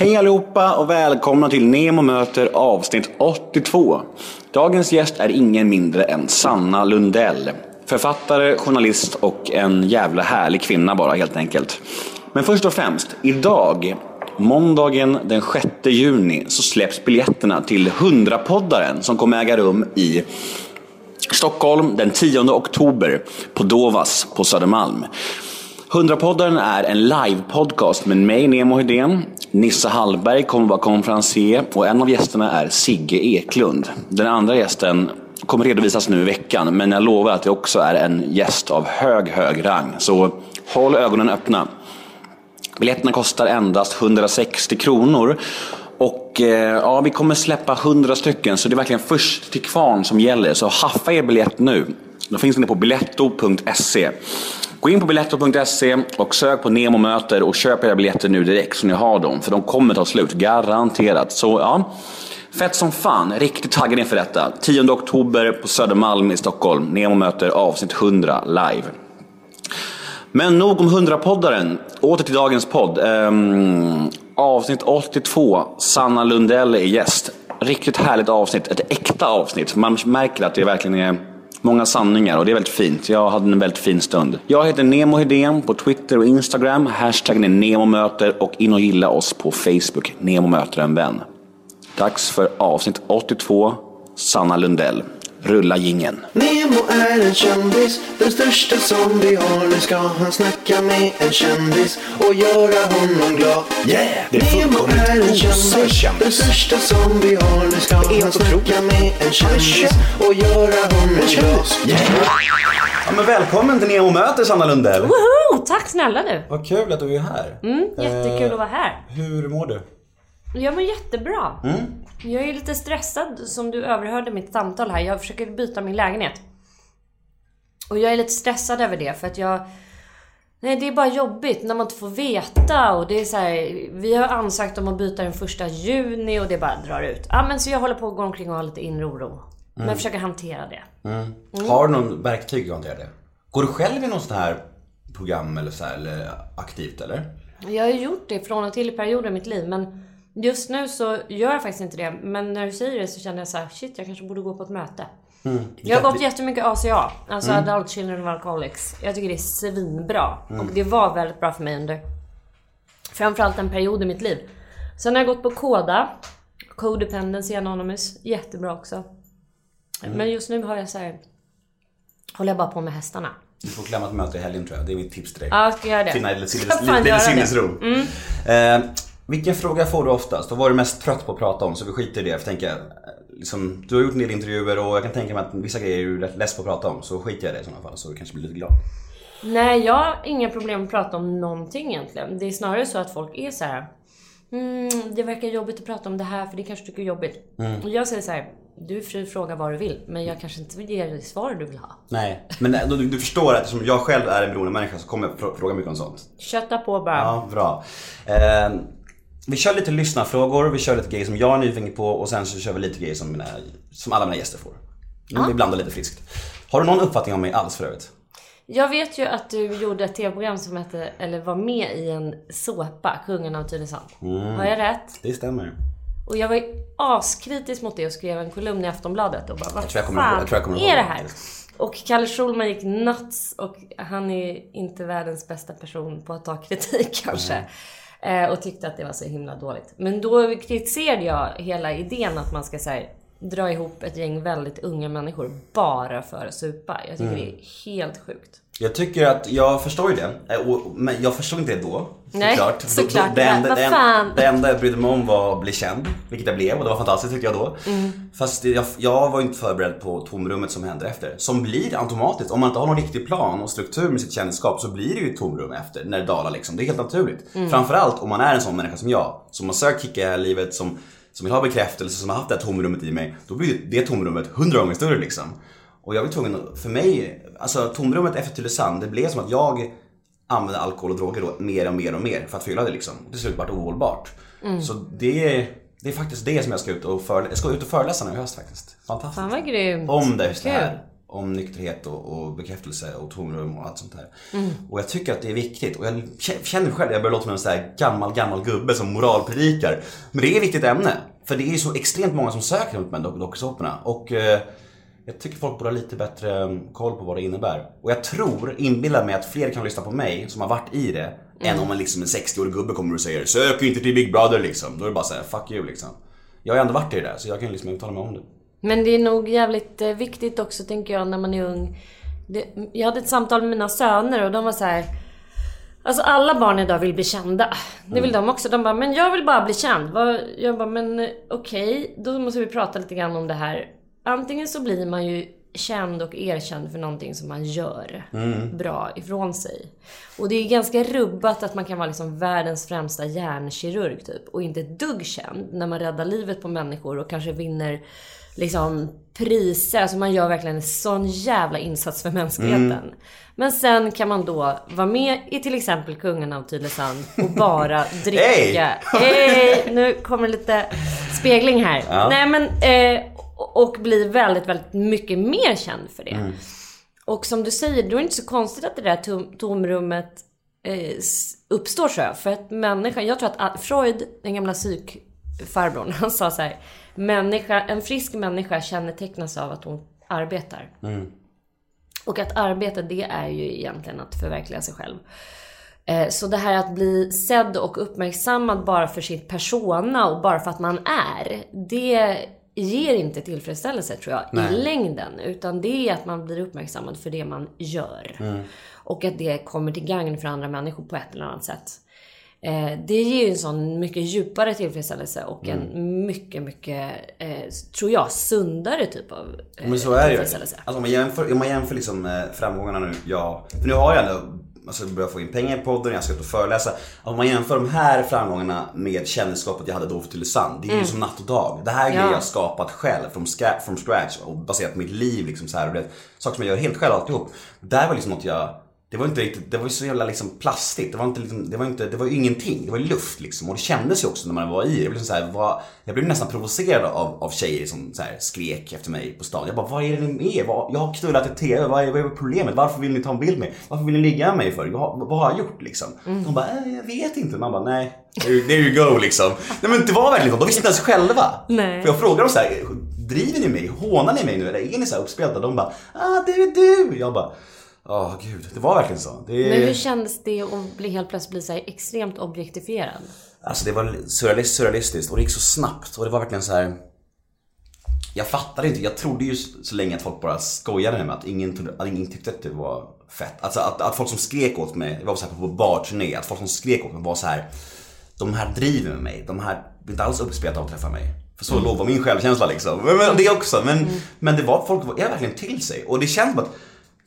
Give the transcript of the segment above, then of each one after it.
Hej allihopa och välkomna till Nemo möter avsnitt 82. Dagens gäst är ingen mindre än Sanna Lundell. Författare, journalist och en jävla härlig kvinna bara helt enkelt. Men först och främst, idag, måndagen den 6 juni, så släpps biljetterna till 100-poddaren som kommer äga rum i Stockholm den 10 oktober på Dovas på Södermalm. 100-poddaren är en live-podcast med mig, Nemo Hedén. Nissa Hallberg kommer vara konferencier och en av gästerna är Sigge Eklund. Den andra gästen kommer redovisas nu i veckan, men jag lovar att det också är en gäst av hög, hög rang. Så håll ögonen öppna. Biljetterna kostar endast 160 kronor. Och eh, ja, vi kommer släppa 100 stycken, så det är verkligen först till kvarn som gäller. Så haffa er biljett nu. Då finns den på biletto.se. Gå in på biletto.se och sök på Nemo möter och köp era biljetter nu direkt så ni har dem. För de kommer ta slut, garanterat. Så ja, fett som fan. Riktigt taggad inför detta. 10 oktober på Södermalm i Stockholm. Nemo möter avsnitt 100 live. Men nog om 100-poddaren. Åter till dagens podd. Um, avsnitt 82. Sanna Lundell är gäst. Riktigt härligt avsnitt. Ett äkta avsnitt. Man märker att det verkligen är många sanningar och det är väldigt fint. Jag hade en väldigt fin stund. Jag heter Nemo Hedén på Twitter och Instagram. Hashtaggen är NEMOMÖTER och in och gilla oss på Facebook. Nemo möter en vän. Dags för avsnitt 82. Sanna Lundell. Rulla gingen. Nemo är en kändis, den största som vi har. Nu ska han snacka med en kändis och göra honom glad. Yeah! Det är Nemo är en kändis, den största som vi har. Nu ska han snacka med en kändis och göra honom glad. Yeah! Ja, men välkommen till Nemo möter Sanna Lundell. Woho! Tack snälla du! Vad kul att du är här. Mm, jättekul att vara här. Hur mår du? Jag mår jättebra. Mm. Jag är lite stressad som du överhörde mitt samtal här. Jag försöker byta min lägenhet. Och jag är lite stressad över det för att jag... Nej, det är bara jobbigt när man inte får veta och det är så här, Vi har ansökt om att byta den första juni och det bara drar ut. Ja, men så jag håller på att gå omkring och ha lite inre oro. Men jag försöker hantera det. Har du någon verktyg att hantera det? Går du själv i något sånt här program eller så här, eller aktivt eller? Jag har gjort det från och till i perioder i mitt liv men just nu så gör jag faktiskt inte det. Men när du säger det så känner jag så här: shit jag kanske borde gå på ett möte. Jag har gått jättemycket ACA, alltså Adult Children of Alcoholics. Jag tycker det är svinbra. Och det var väldigt bra för mig under framförallt en period i mitt liv. Sen har jag gått på KODA, Codependency Anonymous, jättebra också. Men just nu har jag så här, håller jag bara på med hästarna. Du får klämma ett möte i helgen tror jag. Det är mitt tips till dig. Ja, jag ska göra det. Finna lite, sinnes, sinnesro. Eh, vilken fråga får du oftast? Och vad är du mest trött på att prata om? Så vi skiter i det. För tänker, eh, liksom, du har gjort en del intervjuer och jag kan tänka mig att vissa grejer är du rätt less på att prata om. Så skiter jag i det i sådana fall så du kanske blir lite glad. Nej, jag har inga problem att prata om någonting egentligen. Det är snarare så att folk är så här. Mm, det verkar jobbigt att prata om det här för det kanske tycker är jobbigt. Och jag säger så här. Du är fri att fråga vad du vill, men jag kanske inte vill ge dig svar du vill ha. Nej, men du, du förstår att eftersom jag själv är en beroende människa så kommer jag frå- fråga mycket om sånt. Kötta på bara. Ja, bra. Eh, vi kör lite lyssnarfrågor, vi kör lite grejer som jag är nyfiken på och sen så kör vi lite grejer som, mina, som alla mina gäster får. Mm, Vi blandar lite friskt. Har du någon uppfattning om mig alls för övrigt? Jag vet ju att du gjorde ett tv-program som hette, eller var med i en såpa, Kungen av Tylösand. Har jag rätt? Det stämmer. Och jag var ju askritisk mot det och skrev en kolumn i Aftonbladet och bara vad Jag kommer fan ihåg- jag kommer ihåg är det här? Och Kalle Schulman gick nuts och han är inte världens bästa person på att ta kritik kanske. Eh, och tyckte att det var så himla dåligt. Men då kritiserade jag hela idén att man ska så här, dra ihop ett gäng väldigt unga människor bara för att supa. Jag tycker Mm. det är helt sjukt. Jag tycker att, jag förstår ju det. eh, Men jag förstod inte det då. Nej, såklart. såklart. Det enda, det, fan? en- det enda jag brydde mig om var att bli känd. Vilket jag blev och det var fantastiskt tyckte jag då. Mm. Fast jag, jag var inte förberedd på tomrummet som händer efter. Som blir automatiskt. Om man inte har någon riktig plan och struktur med sitt kändisskap så blir det ju ett tomrum efter när det dalar liksom. Det är helt naturligt. Mm. Framförallt om man är en sån människa som jag. Som har sökt kicka i det här livet, som, som vill ha bekräftelse, som har haft det här tomrummet i mig. Då blir det tomrummet hundra gånger större liksom. Och jag var tvungen, att- för mig, alltså tomrummet efter Tylösand, det blev som att jag använde alkohol och droger då mer och mer och mer för att fylla det liksom. Till slut vart ohållbart. Mm. Så det, det är faktiskt det som jag ska ut och föreläsa, jag ska ut och föreläsa nu i höst faktiskt. Fantastiskt. Fan vad grymt. Om det, just det här. om nykterhet och, och bekräftelse och tomrum och allt sånt där. Mm. Och jag tycker att det är viktigt. Och jag känner själv, jag börjar låta som en sån här gammal, gammal gubbe som moralpredikar. Men det är ett viktigt ämne. För det är ju så extremt många som söker runt med dok- dokusåporna. Och eh, jag tycker folk borde ha lite bättre mm, koll på vad det innebär. Och jag tror, inbillar mig att fler kan lyssna på mig som har varit i det. Än om en, liksom, en 60-årig gubbe kommer och säger Sök inte till Big Brother liksom. Då är det bara såhär, fuck you liksom. Jag har ändå varit i det där så jag kan liksom uttala mig om det. Men det är nog jävligt eh, viktigt också tänker jag när man är ung. Det, jag hade ett samtal med mina söner och de var så här. Alltså alla barn idag vill bli kända. Det vill de också. De bara, men jag vill bara bli känd. Jag bara, men eh, okej, då måste vi prata lite grann om det här. Antingen så blir man ju känd och erkänd för någonting som man gör bra ifrån sig. Och det är ganska rubbat att man kan vara liksom världens främsta hjärnkirurg typ. Och inte ett dugg känd när man räddar livet på människor och kanske vinner liksom priser. Alltså man gör verkligen en sån jävla insats för mänskligheten. Men sen kan man då vara med i till exempel Kungen av Tylösand och bara dricka. Hej! Nu kommer lite spegling här. Ja. Nej men, eh, och bli väldigt, väldigt mycket mer känd för det. Och som du säger, då är det inte så konstigt att det där tom, tomrummet eh, uppstår så. För att människan, jag tror att Freud, den gamla psykfarbrorn, han sa så här. Människa, en frisk människa kännetecknas av att hon arbetar. Och att arbeta, det är ju egentligen att förverkliga sig själv. Eh, Så det här att bli sedd och uppmärksammad bara för sitt persona och bara för att man är. Det ger inte tillfredsställelse tror jag i längden. Utan det är att man blir uppmärksammad för det man gör. Och att det kommer till gagn för andra människor på ett eller annat sätt. Eh, Det ger ju en sån mycket djupare tillfredsställelse och en mycket, mycket, eh, tror jag, sundare typ av eh, Men så är det ju. tillfredsställelse. Alltså om man jämför, om man jämför liksom eh, framgångarna nu, ja. För nu har jag ändå alltså, börjat få in pengar i podden, jag ska ut och föreläsa. Om man jämför de här framgångarna med kändisskapet jag hade då för Tylösand. Det är ju som natt och dag. Det här är Mm. Ja. grejer jag skapat själv from, ska, from scratch och baserat på mitt liv liksom så här. Och det, saker som jag gör helt själv alltihop. Det här var liksom något jag det var inte riktigt, det var ju så jävla liksom plastigt. Det var inte liksom, det var inte, det var ju ingenting. Det var ju luft liksom. Och det kändes ju också när man var i det. blev liksom så här, vad, jag blev nästan provocerad av, av tjejer som så här skrek efter mig på stan. Jag bara, vad är det med er? Vad, jag har knullat i TV, vad är, vad är problemet? Varför vill ni ta en bild med mig? Varför vill ni ligga med mig för? Vad, vad har jag gjort liksom? De bara, äh, jag vet inte. Man bara, nej. There you go liksom. Nej men det var verkligen så. De visste inte ens själva. Nej. För jag frågade dem så här, driver ni mig? Hånar ni mig nu? Eller är ni så här uppspelta? De bara, ah det är du. Jag bara, Åh gud, det var verkligen så. Det, Men hur kändes det att bli helt plötsligt bli så extremt objektifierad? Alltså det var surrealist, surrealistiskt och det gick så snabbt och det var verkligen så här. Jag fattade inte, jag trodde ju så länge att folk bara skojade med mig att ingen, trodde, att ingen tyckte att det var fett. Alltså att, att folk som skrek åt mig, det var så här på barturné, att folk som skrek åt mig var så här. De här driver med mig, de här blir inte alls uppspelta av att träffa mig. För så låg var min självkänsla liksom. Men, men det också, men, men det var, folk var är verkligen till sig. Och det känns som att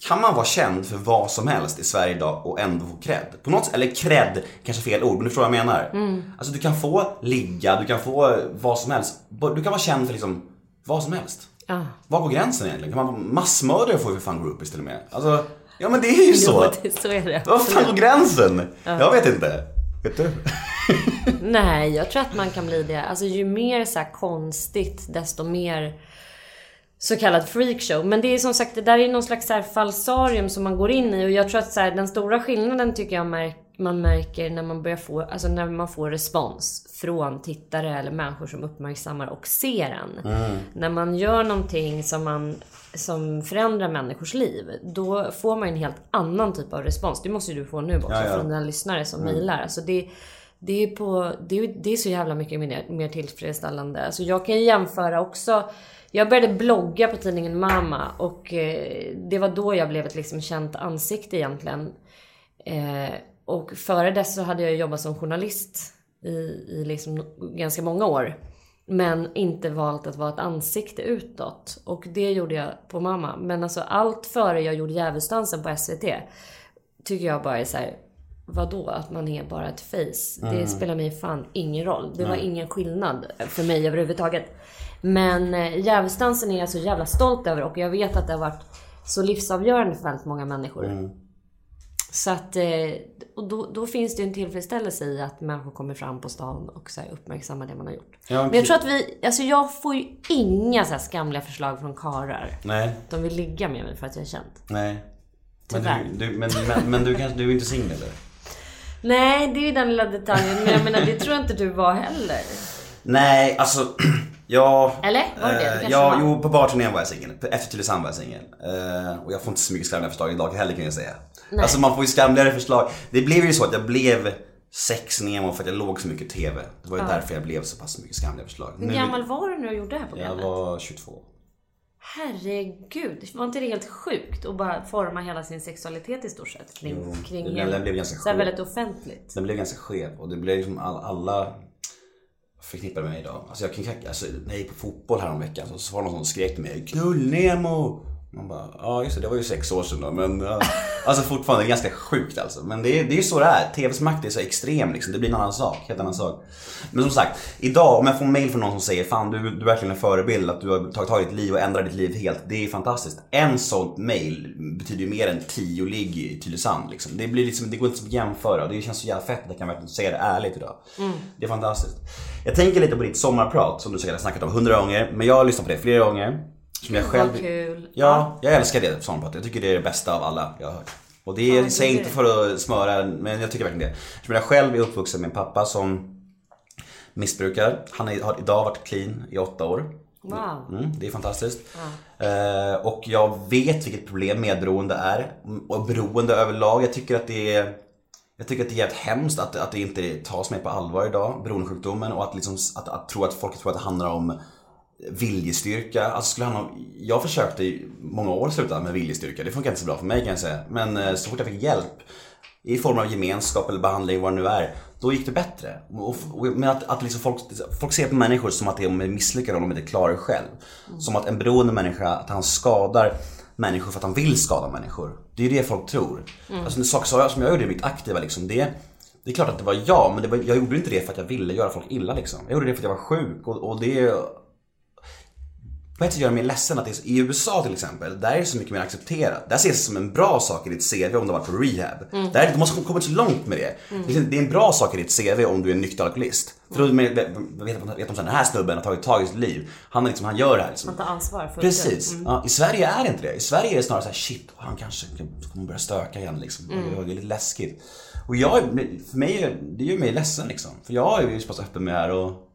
kan man vara känd för vad som helst i Sverige idag och ändå få cred? På något sätt, eller cred, kanske fel ord, men du förstår vad jag menar. Alltså du kan få ligga, du kan få vad som helst. Du kan vara känd för liksom vad som helst. Ja. Var går gränsen egentligen? Kan man massmördare får ju för fan groupies till och med. Alltså, ja men det är ju så. Jo, det, så är det. Var fan går gränsen? Jag vet inte. Vet du? Nej, jag tror att man kan bli det. Alltså ju mer så konstigt, desto mer så kallad freakshow. Men det är som sagt, det där är någon slags så falsarium som man går in i. Och jag tror att så här, den stora skillnaden tycker jag märk, man märker när man börjar få, alltså när man får respons från tittare eller människor som uppmärksammar och ser en. När man gör någonting som man som förändrar människors liv, då får man en helt annan typ av respons. Det måste ju du få nu också Ja, ja. från dina lyssnare som mejlar. Alltså det, det, är på, det, det är så jävla mycket mer, mer tillfredsställande. Alltså jag kan ju jämföra också. Jag började blogga på tidningen Mama och eh, det var då jag blev ett liksom känt ansikte egentligen. Eh, och före dess så hade jag jobbat som journalist i, i liksom ganska många år. Men inte valt att vara ett ansikte utåt. Och det gjorde jag på mamma. Men alltså allt före jag gjorde Djävulsdansen på SVT. Tycker jag bara är så här. Vadå? Att man är bara ett face. Det spelar mig fan ingen roll. Det var ingen skillnad för mig överhuvudtaget. Men eh, Djävulsdansen är jag så jävla stolt över och jag vet att det har varit så livsavgörande för väldigt många människor. Så att, eh, och då, då finns det ju en tillfredsställelse i att människor kommer fram på stan och så uppmärksammar det man har gjort. Ja, Men jag tror att vi, alltså jag får ju inga så skamliga förslag från karlar. Nej, De vill ligga med mig för att jag är känd. nej. Men Tyvärr. du, du, men, men, men du, kanske, du är inte singel eller? Nej, det är ju den lilla detaljen. Men jag menar, det tror jag inte du var heller. Nej, alltså ja. Eller? Var det det? Eh, kanske ja, var. jo på barturnén var jag singel. Efter Tylösand var jag singel. Eh, och jag får inte så mycket skamliga förslag idag heller kan jag säga. Nej. Alltså man får ju skamligare förslag. Det blev ju så att jag blev sex Nemo för att jag låg så mycket TV. Det var ju därför jag blev så pass mycket skamliga förslag. Hur gammal var du när du gjorde det här Jag programmet? var 22. Herregud, var inte det helt sjukt? Att bara forma hela sin sexualitet i stort sett kring, Jo, kring den- den blev ganska sjuk. väldigt offentligt. Den blev ganska skev och det blev liksom all, alla förknippade med mig idag. Alltså jag kan knacka, alltså, när jag gick på fotboll häromveckan så var det någon som skrek till mig Knull-Nemo! Man bara, ja just det, det var ju sex år sedan då, men. Alltså fortfarande, ganska sjukt alltså. Men det är, det är ju så det är. TVs makt är så extrem liksom. Det blir en annan sak, helt annan sak. Men som sagt, idag om jag får mail från någon som säger Fan du, du är verkligen en förebild, att du har tagit tag i ditt liv och ändrat ditt liv helt. Det är fantastiskt. En sån mail betyder ju mer än tio ligg i Tylösand liksom. Det, blir liksom, det går inte att jämföra. Det känns så jävla fett att jag kan verkligen säga det ärligt idag. Det är fantastiskt. Jag tänker lite på ditt sommarprat som du säkert har snackat om hundra gånger. Men jag har lyssnat på det flera gånger. Som jag själv... Kul. Ja, jag älskar det sommarpratet. Jag tycker det är det bästa av alla jag har hört. Och det är, Ja, säger inte för att smöra, men jag tycker verkligen det. Eftersom jag själv är uppvuxen med en pappa som missbrukar. Han har idag varit clean i åtta år. Wow. Mm, det är fantastiskt. Eh, och jag vet vilket problem medberoende är. Och beroende överlag. Jag tycker att det är jag tycker att det är jävligt hemskt att, att det inte tas mer på allvar idag, beroendesjukdomen. Och att, liksom, att, att, tro att folk tror att det handlar om viljestyrka. Alltså skulle handla om, jag försökte i många år sluta med viljestyrka. Det funkar inte så bra för mig kan jag säga. Men eh, så fort jag fick hjälp i form av gemenskap eller behandling, vad det nu är. Då gick det bättre. Och, och, men att, att liksom folk, folk ser på människor som att de är misslyckade om de inte klarar det själv. Som att en beroende människa, att han skadar människor för att han vill skada människor. Det är ju det folk tror. Alltså en sak som jag gjorde i mitt aktiva liksom, det det är klart att det var jag, men var, jag gjorde inte det för att jag ville göra folk illa liksom. Jag gjorde det för att jag var sjuk och, och det på ett sätt gör det mig ledsen att det är i USA till exempel, där är det så mycket mer accepterat. Där ses det som en bra sak i ditt CV om du har varit på rehab. Där, du måste kommit så långt med det. Det är en bra sak i ditt CV om du är en nykter alkoholist. För då vet, de att den här snubben har tagit tag i sitt liv. Han, är liksom, han gör det här liksom. Man tar ansvar ut. Precis. Ja, I Sverige är det inte det. I Sverige är det snarare så här: shit, han kanske kommer börja stöka igen liksom. Det är lite läskigt. Och jag, för mig, det gör mig ledsen liksom. För jag är ju så pass öppen med det här och...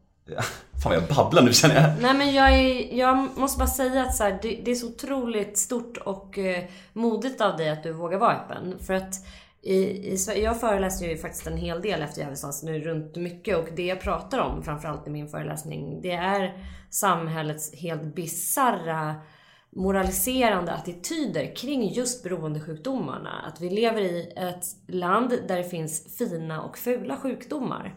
Fan vad jag babblar nu känner jag. Nej men jag, är, jag måste bara säga att så här, det, det är så otroligt stort och eh, modigt av dig att du vågar vara öppen. För att i, i, jag föreläser ju faktiskt en hel del efter Gävlestans nu runt mycket och det jag pratar om framförallt i min föreläsning det är samhällets helt bisarra moraliserande attityder kring just beroendesjukdomarna. Att vi lever i ett land där det finns fina och fula sjukdomar.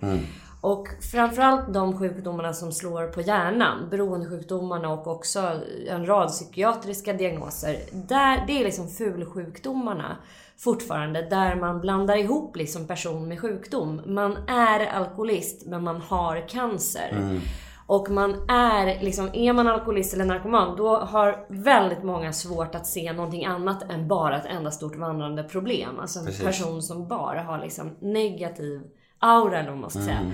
Och framförallt de sjukdomarna som slår på hjärnan, beroendesjukdomarna och också en rad psykiatriska diagnoser. Där, det är liksom fulsjukdomarna fortfarande, där man blandar ihop liksom person med sjukdom. Man är alkoholist, men man har cancer. Och man är, liksom, är man alkoholist eller narkoman, då har väldigt många svårt att se någonting annat än bara ett enda stort vandrande problem. Alltså en Precis. person som bara har liksom negativ aura eller vad man ska säga.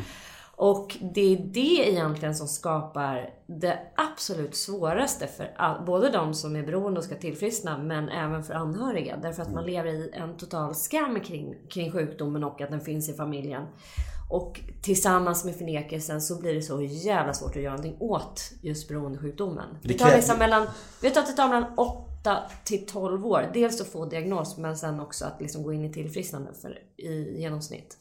Och det är det egentligen som skapar det absolut svåraste för all, både de som är beroende och ska tillfriskna men även för anhöriga. Därför att man lever i en total skam kring, kring sjukdomen och att den finns i familjen. Och tillsammans med förnekelsen så blir det så jävla svårt att göra någonting åt just beroendesjukdomen. Det Det tar liksom mellan, vet du att det tar mellan 8 till 12 år. Dels att få diagnos men sen också att liksom gå in i tillfrisknande för, i genomsnitt.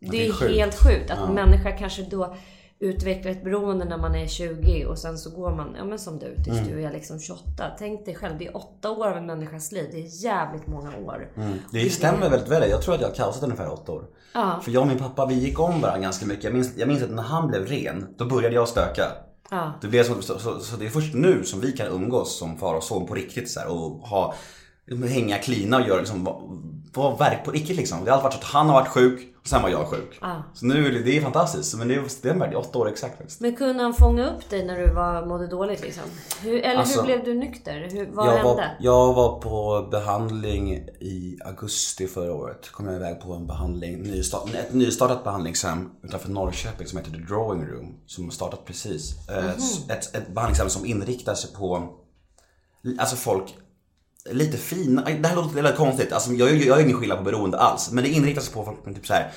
Det det är sjukt. helt sjukt att en människa kanske då utvecklar ett beroende när man är 20 och sen så går man, ja men som du, tills Mm. du är liksom 28. Tänk dig själv, det är 8 år av en människas liv. Det är jävligt många år. Det stämmer väldigt väl. Jag tror att jag har kaosat ungefär åtta år. Ja. För jag och min pappa, vi gick om varandra ganska mycket. Jag minns, jag minns att när han blev ren, då började jag stöka. Ja. Det blev så, så, så, så det är först nu som vi kan umgås som far och son på riktigt så här, och ha hänga, klina och göra liksom, vara var verk på riktigt liksom. Det har alltid varit så att han har varit sjuk sen var jag sjuk. Ah. Så nu är det, det är fantastiskt. Men det är, är åtta år exakt faktiskt. Men kunde han fånga upp dig när du var, mådde dåligt liksom? Hur, eller Alltså, hur blev du nykter? Hur, vad Jag hände? var, jag var på behandling i augusti förra året. Kom jag iväg på en behandling, nystart, ett nystartat behandlingshem utanför Norrköping som heter The Drawing Room. Som har startat precis. Eh, Ett, ett behandlingshem som inriktar sig på, alltså folk lite fina, det här låter väldigt konstigt, alltså jag, jag gör ingen skillnad på beroende alls. Men det inriktar sig på typ så här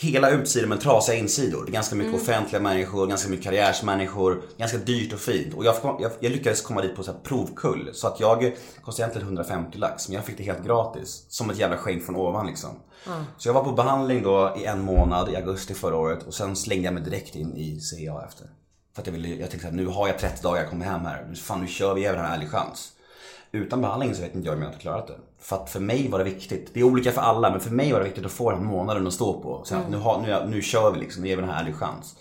hela utsidor men trasiga insidor. Det är ganska mycket offentliga människor, ganska mycket karriärsmänniskor, ganska dyrt och fint. Och jag, jag, jag lyckades komma dit på så provkull. Så att jag kostade egentligen 150 lax men jag fick det helt gratis. Som ett jävla skänk från ovan liksom. Så jag var på behandling då i en månad i augusti förra året och sen slängde jag mig direkt in i CIA efter. För att jag ville, jag tänkte såhär, nu har jag 30 dagar, jag kommer hem här. Fan nu kör vi, vi den här ärlig chans. Utan behandling så vet inte jag om jag hade klarat det. För att för mig var det viktigt. Det är olika för alla men för mig var det viktigt att få den här månaden att stå på. Så att nu, har, nu, nu kör vi liksom, nu ger vi den här en chans.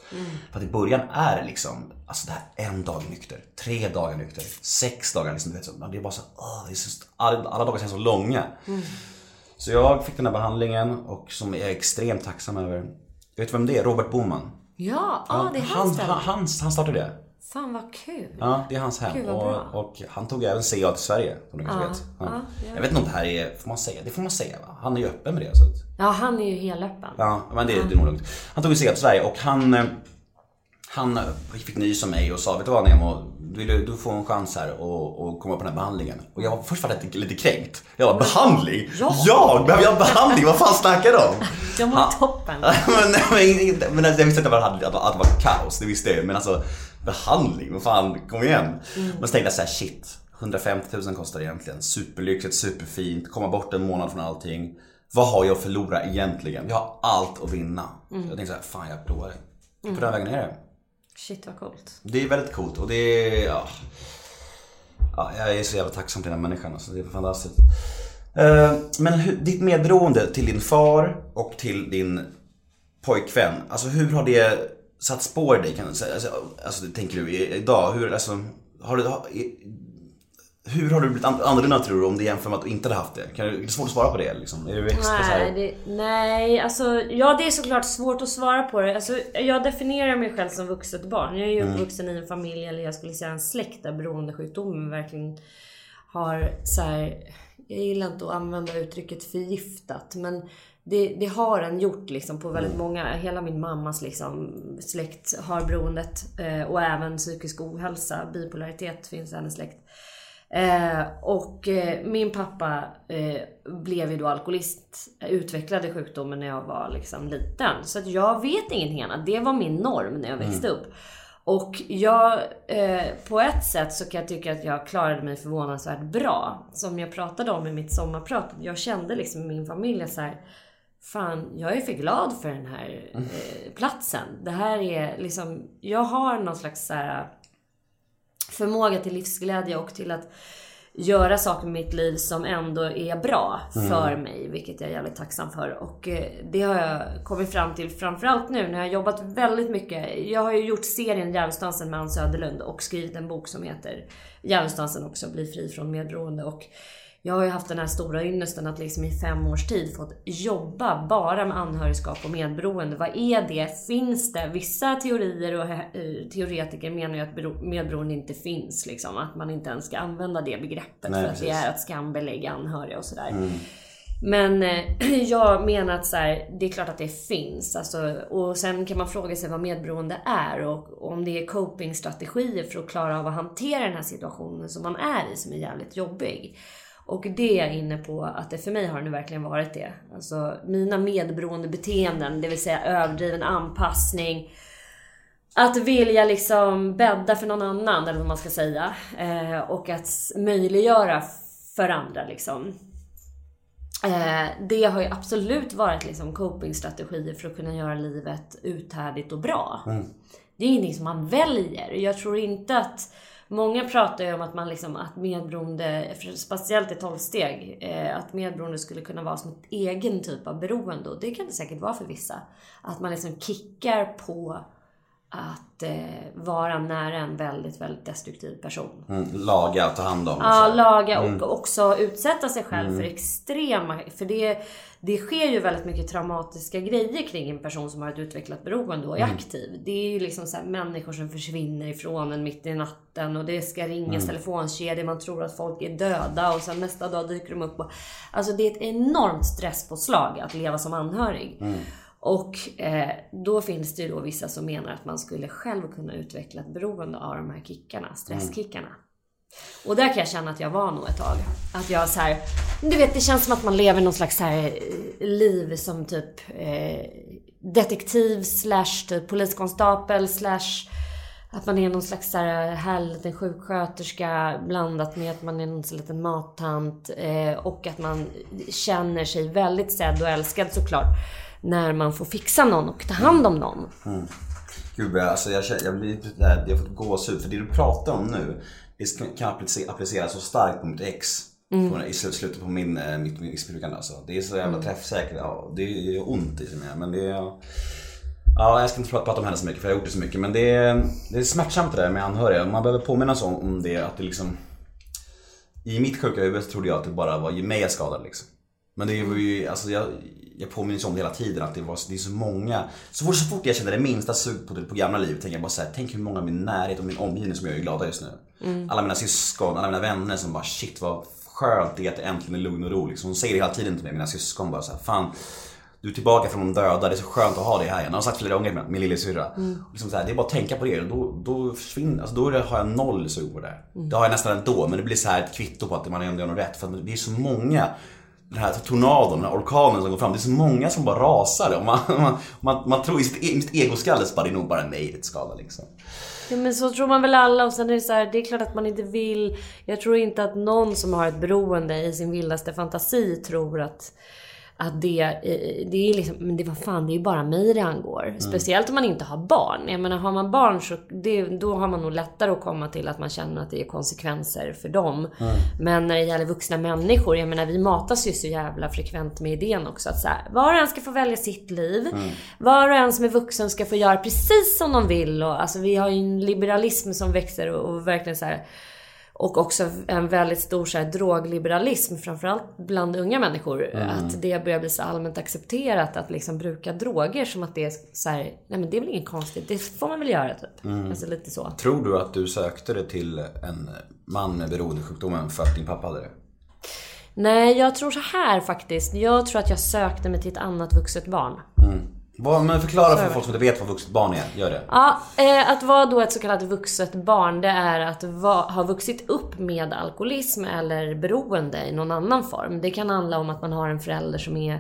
För att i början är det liksom, alltså det här en dag nykter, tre dagar nykter, sex dagar liksom. Du vet, så, det är bara så, åh, är så, alla, alla dagar känns så långa. Så jag fick den här behandlingen och som jag är extremt tacksam över. Vet du vem det är? Robert Boman. Ja, ah, det är han, han, han, han startade det. Fan vad kul. Ja, det är hans hem. Gud, och, och han tog även CA till Sverige, som du kanske vet. Ja. Jag vet inte om det här är, får man säga? Det får man säga va? Han är ju öppen med det. Så att, Ja, han är ju helöppen. ja, men det, det är nog lugnt. Han tog CA till Sverige och han, eh, han eh, fick nys om mig och sa, vet du vad Nemo? Du, du, du får en chans här och, och komma på den här behandlingen. Och jag var först var lite, lite kränkt. Jag var behandling? Ja. Jag? Behöver jag behandling? Vad fan snackar du om? Jag mår toppen. men, men, men jag visste inte att det, att det att det var kaos, det visste jag ju. Men alltså behandling, vad fan, kom igen. Mm. Men så tänkte jag så här, shit. 150 000 kostar det egentligen. Superlyxigt, superfint, komma bort en månad från allting. Vad har jag att förlora egentligen? Jag har allt att vinna. Mm. Jag tänkte så här, fan jag provar det. På den vägen är det. Shit vad coolt. Det är väldigt coolt och det är, ja. ja jag är så jävla tacksam till den här människan alltså. Det är fantastiskt. Eh, Men hur, ditt medberoende till din far och till din pojkvän. Alltså hur har det satt spår i dig? Kan? Alltså, alltså det tänker du idag. Hur, alltså, har du, hur har du blivit an- annorlunda tror du om du jämför med att du inte hade haft det? Kan är det svårt att svara på det liksom? Är du extra Nej, det, nej, alltså ja det är såklart svårt att svara på det. Alltså, jag definierar mig själv som vuxet barn. Jag är ju uppvuxen i en familj, eller jag skulle säga en släkt där beroendesjukdomen verkligen har så här, Jag gillar inte att använda uttrycket förgiftat men det, det har den gjort liksom på väldigt många. Hela min mammas liksom släkt har beroendet eh, och även psykisk ohälsa, bipolaritet finns i hennes släkt. Eh, och eh, min pappa blev ju då alkoholist, utvecklade sjukdomen när jag var liksom liten. Så att jag vet ingenting annat. Det var min norm när jag växte upp. Och jag, eh, på ett sätt så kan jag tycka att jag klarade mig förvånansvärt bra. Som jag pratade om i mitt sommarprat. Jag kände liksom i min familj så här, Fan, jag är för glad för den här eh, platsen. Det här är liksom, jag har någon slags så här, förmåga till livsglädje och till att göra saker med mitt liv som ändå är bra för mig, vilket jag är jävligt tacksam för. Och eh, det har jag kommit fram till framförallt nu när jag har jobbat väldigt mycket. Jag har ju gjort serien Djävulsdansen med Ann Söderlund och skrivit en bok som heter Djävulsdansen också, Bli fri från medberoende. Och jag har ju haft den här stora ynnesten att liksom i fem års tid fått jobba bara med anhörigskap och medberoende. Vad är det? Finns det? Vissa teorier och eh, teoretiker menar ju att bero- medberoende inte finns. Liksom. Att man inte ens ska använda det begreppet Nej, för att det precis. är att skambelägga anhöriga och sådär. Men eh, jag menar att så här, det är klart att det finns. Alltså, och sen kan man fråga sig vad medberoende är och om det är copingstrategier för att klara av att hantera den här situationen som man är i som är jävligt jobbig. Och det är jag inne på att det för mig har det nu verkligen varit det. Alltså mina medberoende beteenden, det vill säga överdriven anpassning, att vilja liksom bädda för någon annan, eller vad man ska säga. Eh, och att möjliggöra för andra liksom. Eh, det har ju absolut varit liksom copingstrategier för att kunna göra livet uthärdigt och bra. Det är ingenting som man väljer. Jag tror inte att Många pratar ju om att man liksom, att medberoende, speciellt i 12 steg, eh, att medberoende skulle kunna vara som ett egen typ av beroende. Och det kan det säkert vara för vissa. Att man liksom kickar på att eh, vara nära en väldigt, väldigt destruktiv person. Mm, laga ta hand om. Ja, laga och också utsätta sig själv för extrema... För det, det sker ju väldigt mycket traumatiska grejer kring en person som har ett utvecklat beroende och är aktiv. Det är ju liksom så här människor som försvinner ifrån en mitt i natten och det ska ringas telefonkedjor, man tror att folk är döda och sen nästa dag dyker de upp. Och, alltså det är ett enormt stresspåslag att leva som anhörig. Och eh, då finns det ju då vissa som menar att man skulle själv kunna utveckla ett beroende av de här kickarna, stresskickarna. Och där kan jag känna att jag var nog ett tag. Att jag så här, du vet det känns som att man lever någon slags så här eh, liv som typ eh, detektiv slash typ poliskonstapel slash att man är någon slags så här eh, härlig liten sjuksköterska blandat med att man är någon sån liten mattant eh, och att man känner sig väldigt sedd och älskad såklart när man får fixa någon och ta hand om någon. Mm. mm. Gud, jag, alltså, jag, känner- jag blir lite jag har fått gåshud. För det du pratar om nu, det kan- kan applice- appliceras så starkt på mitt ex. Från- I slut- slutet på min, eh, mitt missbrukande alltså. Det är så jävla träffsäkert. Ja, det är ont i sig med, men det är... Ja, jag ska inte prata om henne så mycket för jag har gjort det så mycket. Men det är, det är smärtsamt det där med anhöriga. Man behöver påminnas om, om det, att det liksom... I mitt sjuka huvud trodde jag att det bara var mig jag skadade liksom. Men det var ju, alltså jag, jag påminns om det hela tiden att det, var, det är så många. Så fort, så fort jag kände det minsta sug på, det- på gamla livet tänker jag bara så här, tänk hur många i min närhet och min omgivning som gör är glada just nu. Alla mina syskon, alla mina vänner som bara shit vad skönt det är att det äntligen är lugn och ro. Liksom. Hon säger det hela tiden till mig, mina syskon bara så här, fan du är tillbaka från de döda, det är så skönt att ha dig här igen. Jag har sagt flera gånger med min lillasyrra. Och Liksom det är bara att tänka på det och då, då försvinner, alltså då har jag noll sug på det. Det har jag nästan ändå men det blir så här ett kvitto på att man ändå gör något rätt. För det är så många den här tornadon, den här orkanen som går fram. Det är så många som bara rasar. Och man, man, man, man tror i sitt, e, i sitt egoskalle så bara det är nog bara mig det skadar liksom. Ja, men så tror man väl alla och sen är det så här, det är klart att man inte vill. Jag tror inte att någon som har ett beroende i sin vildaste fantasi tror att att det, eh, det är liksom, men det var fan, det är ju bara mig det angår. Speciellt om man inte har barn. Jag menar, har man barn så det, då har man nog lättare att komma till att man känner att det är konsekvenser för dem. Men när det gäller vuxna människor, jag menar vi matas ju så jävla frekvent med idén också att så här, var och en ska få välja sitt liv. Var och en som är vuxen ska få göra precis som de vill. Och, alltså, vi har ju en liberalism som växer och, och verkligen så här och också en väldigt stor så här, drogliberalism, framförallt bland unga människor. Att det börjar bli så allmänt accepterat att liksom bruka droger som att det är så här, nej men det är väl inget konstigt, det får man väl göra typ. Alltså lite så. Tror du att du sökte dig till en man med beroendesjukdomen för att din pappa hade det? Nej, jag tror så här faktiskt. Jag tror att jag sökte mig till ett annat vuxet barn. Vad, men förklara för folk som inte vet vad vuxet barn är. Gör det. Ja, eh, att vara då ett så kallat vuxet barn, det är att va, ha vuxit upp med alkoholism eller beroende i någon annan form. Det kan handla om att man har en förälder som är